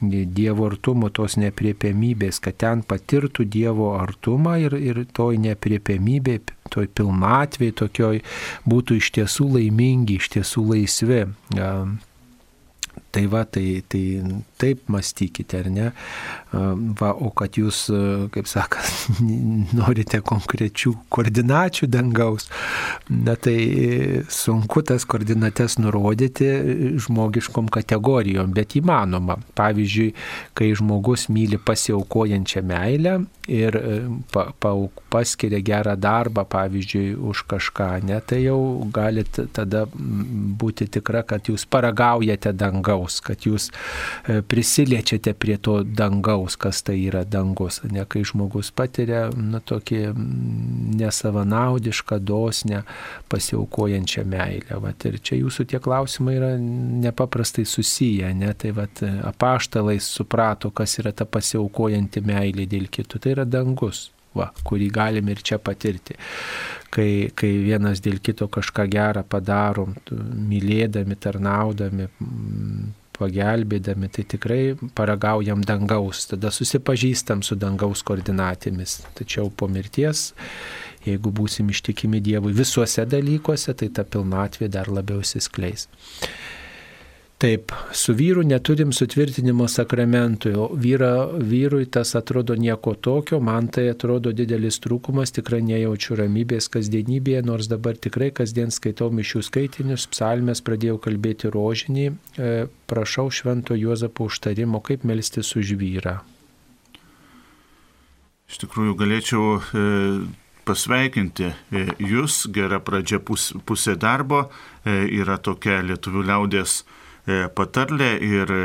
Dievo artumo, tos nepriepiamybės, kad ten patirtų Dievo artumą ir, ir toj nepriepiamybė, toj pilnatvėj tokioj būtų iš tiesų laimingi, iš tiesų laisvi. Tai va, tai, tai taip mąstykite, ar ne? Va, o kad jūs, kaip sakant, norite konkrečių koordinačių dangaus, na tai sunku tas koordinates nurodyti žmogiškom kategorijom, bet įmanoma. Pavyzdžiui, kai žmogus myli pasiaukojančią meilę ir pa, pa, paskiria gerą darbą, pavyzdžiui, už kažką, ne, tai jau galite tada būti tikra, kad jūs paragaujate dangaus kad jūs e, prisiliečiate prie to dangaus, kas tai yra dangus, ne kai žmogus patiria na, tokį nesavanaudišką, dosnę, pasiaukojančią meilę. Vat, ir čia jūsų tie klausimai yra nepaprastai susiję, ne? tai vat, apaštalai suprato, kas yra ta pasiaukojanti meilė dėl kitų, tai yra dangus. Va, kurį galime ir čia patirti. Kai, kai vienas dėl kito kažką gerą padarom, mylėdami, tarnaudami, pagelbėdami, tai tikrai paragaujam dangaus, tada susipažįstam su dangaus koordinatėmis. Tačiau po mirties, jeigu būsim ištikimi Dievui visuose dalykuose, tai ta pilnatvė dar labiau įsiskleis. Taip, su vyru neturim sutvirtinimo sakramentui, o vyra, vyrui tas atrodo nieko tokio, man tai atrodo didelis trūkumas, tikrai nejaučiu ramybės kasdienybėje, nors dabar tikrai kasdien skaitau mišių skaitinius, psalmės, pradėjau kalbėti rožinį, e, prašau švento Juozapo užtarimo, kaip melstis už vyrą. Iš tikrųjų galėčiau e, pasveikinti e, jūs, gera pradžia pus, pusė darbo, e, yra tokia lietuvių liaudės patarlė ir e,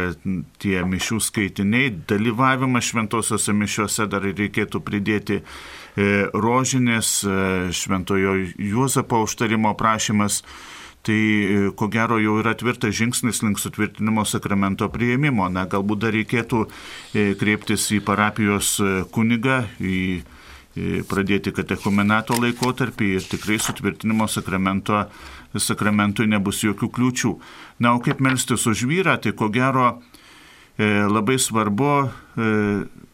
tie mišių skaitiniai, dalyvavimas šventosiuose mišiuose dar reikėtų pridėti e, rožinės šventojo Juozapo užtarimo prašymas. Tai ko gero jau yra tvirtas žingsnis link sutvirtinimo sakramento prieimimo. Na, galbūt dar reikėtų kreiptis į parapijos kunigą, į pradėti katechumenato laikotarpį ir tikrai sutvirtinimo sakramento, sakramentui nebus jokių kliūčių. Na, o kaip melstis už vyrą, tai ko gero e, labai svarbu e,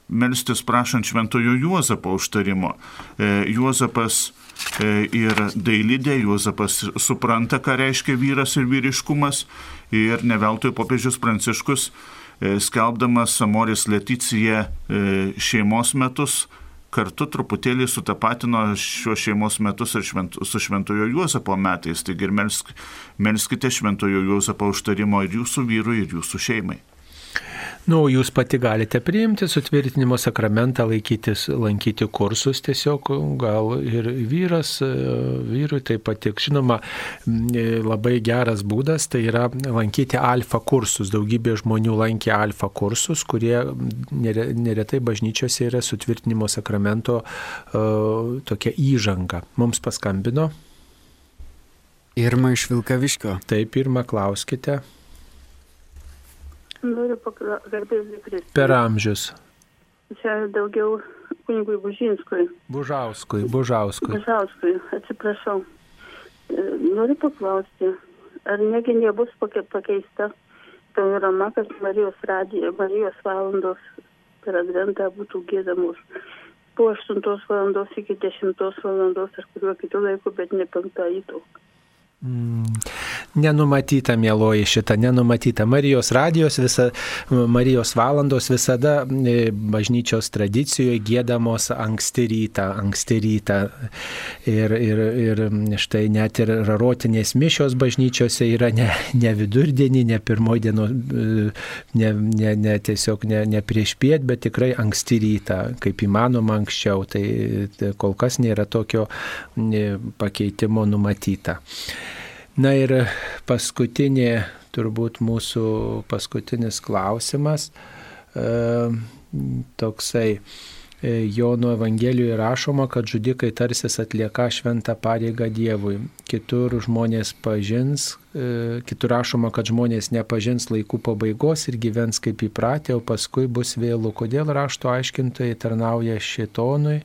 melstis prašant šventojo Juozapo užtarimo. E, Juozapas ir dailidė, Juozapas supranta, ką reiškia vyras ir vyriškumas ir neveltui popiežius Pranciškus skelbdamas Amoris Leticiją e, šeimos metus kartu truputėlį sutapatino šios šeimos metus ir švent, su Šventojo Juozapo metais. Taigi ir melsk, melskite Šventojo Juozapo užtarimo ir jūsų vyrui, ir jūsų šeimai. Nu, jūs pati galite priimti sutvirtinimo sakramentą, laikytis, lankyti kursus tiesiog, gal ir vyras, vyrui tai patiks. Žinoma, labai geras būdas tai yra lankyti alfa kursus. Daugybė žmonių lankė alfa kursus, kurie neretai bažnyčiose yra sutvirtinimo sakramento uh, tokia įžanga. Mums paskambino. Irma iš Vilkaviškio. Taip, Irma, klauskite. Noriu paklausti, Per amžius. Čia daugiau kunigui Bužinskui. Bužauskui, Bužauskui. Bužauskui, atsiprašau. E, Noriu paklausti, ar negi nebus pake- pakeista programa, kad Marijos, radijo, Marijos valandos per adventą būtų gėdamos po 8 valandos iki 10 valandos ar kuriuo kitu laiku, bet ne penktą įtų. Mm, Nenumatyta, mėloji, šita nenumatyta. Marijos radijos, visa, Marijos valandos visada e, bažnyčios tradicijoje gėdamos anksti rytą, anksti rytą. Ir, ir, ir štai net ir rarotinės mišios bažnyčiose yra ne, ne vidurdienį, ne pirmoji dienos, e, ne, ne, ne tiesiog ne, ne prieš piet, bet tikrai anksti rytą, kaip įmanoma anksčiau. Tai, tai kol kas nėra tokio e, pakeitimo numatyta. Na ir paskutinė, turbūt mūsų paskutinis klausimas, e, toksai. E, Jono Evangelijoje rašoma, kad žudikai tarsis atlieka šventą pareigą Dievui. Kitur žmonės pažins, e, kitur rašoma, kad žmonės nepažins laikų pabaigos ir gyvens kaip įpratę, o paskui bus vėlų. Kodėl rašto aiškintojai tarnauja šitonui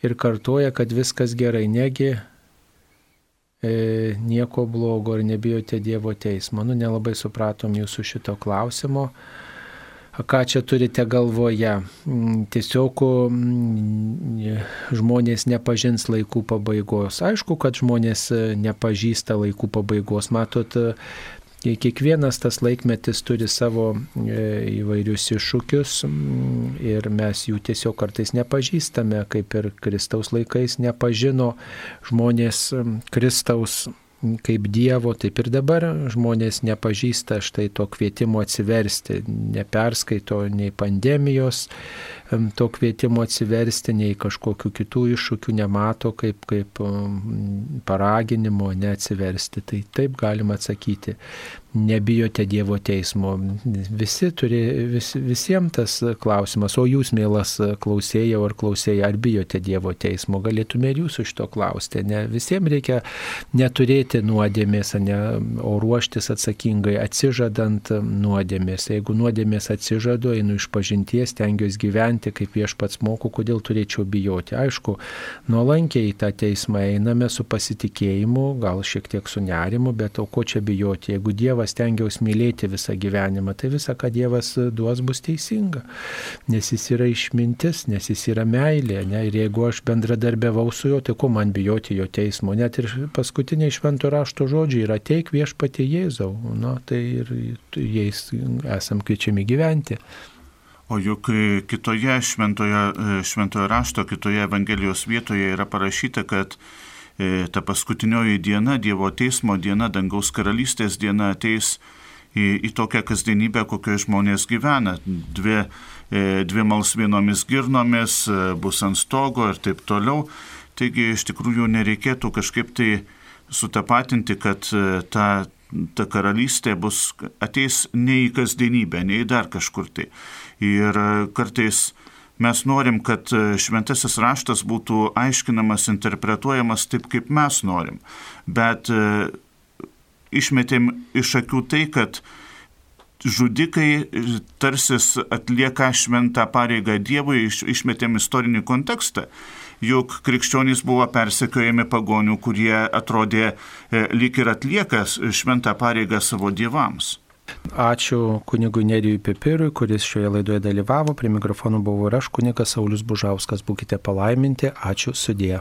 ir kartoja, kad viskas gerai, negi e, nieko blogo ir nebijote Dievo teismo. Nu, nelabai supratom jūsų šito klausimo. Ką čia turite galvoje? Mm, Tiesiog mm, žmonės nepažins laikų pabaigos. Aišku, kad žmonės e, nepažįsta laikų pabaigos. Matot, e, kiekvienas tas laikmetis turi savo e, įvairius iššūkius ir mes jų tiesiog kartais nepažįstame, kaip ir Kristaus laikais nepažino žmonės Kristaus kaip Dievo, taip ir dabar žmonės nepažįsta štai to kvietimo atsiversti, neperskaito nei pandemijos, em, to kvietimo atsiversti, nei kažkokių kitų iššūkių nemato kaip, kaip paraginimo neatsiversti. Tai taip galima atsakyti. Nebijote Dievo teismo. Visi turi, vis, visiems tas klausimas, o jūs, mielas klausėjai ar klausėjai, ar bijote Dievo teismo, galėtume ir jūsų šito klausti. Ne, visiems reikia neturėti nuodėmės, ne, o ruoštis atsakingai, atsižadant nuodėmės. Jeigu nuodėmės atsižadu, einu iš pažinties, tengiuosi gyventi, kaip viešpats moku, kodėl turėčiau bijoti. Aišku, nuolankiai į tą teismą einame su pasitikėjimu, gal šiek tiek su nerimu, bet o ko čia bijoti, jeigu Dievas tengiaus mylėti visą gyvenimą, tai visa, ką Dievas duos, bus teisinga. Nes jis yra išmintis, nes jis yra meilė. Ne? Ir jeigu aš bendradarbiavau su juo, tai ko man bijoti jo teismo. Net ir paskutiniai švento rašto žodžiai yra teik viešpatie Jėzau. Na, tai ir jais esam kviečiami gyventi. O juk kitoje šventojo, šventojo rašto, kitoje Evangelijos vietoje yra parašyta, kad e, ta paskutinioji diena, Dievo teismo diena, dangaus karalystės diena ateis į, į tokią kasdienybę, kokioje žmonės gyvena. Dvi, e, dvi malsvienomis girnomis e, bus ant stogo ir taip toliau. Taigi iš tikrųjų nereikėtų kažkaip tai sutapatinti, kad ta, ta karalystė bus, ateis ne į kasdienybę, ne į dar kažkur tai. Ir kartais mes norim, kad šventasis raštas būtų aiškinamas, interpretuojamas taip, kaip mes norim. Bet išmetėm iš akių tai, kad žudikai tarsis atlieka šventą pareigą Dievui, iš, išmetėm istorinį kontekstą. Juk krikščionys buvo persekiojami pagonių, kurie atrodė e, lyg ir atliekas šventą pareigą savo dievams. Ačiū kunigui Nerijui Pipirui, kuris šioje laidoje dalyvavo. Prie mikrofonų buvau ir aš, kunigas Saulis Bužauskas. Būkite palaiminti. Ačiū sudė.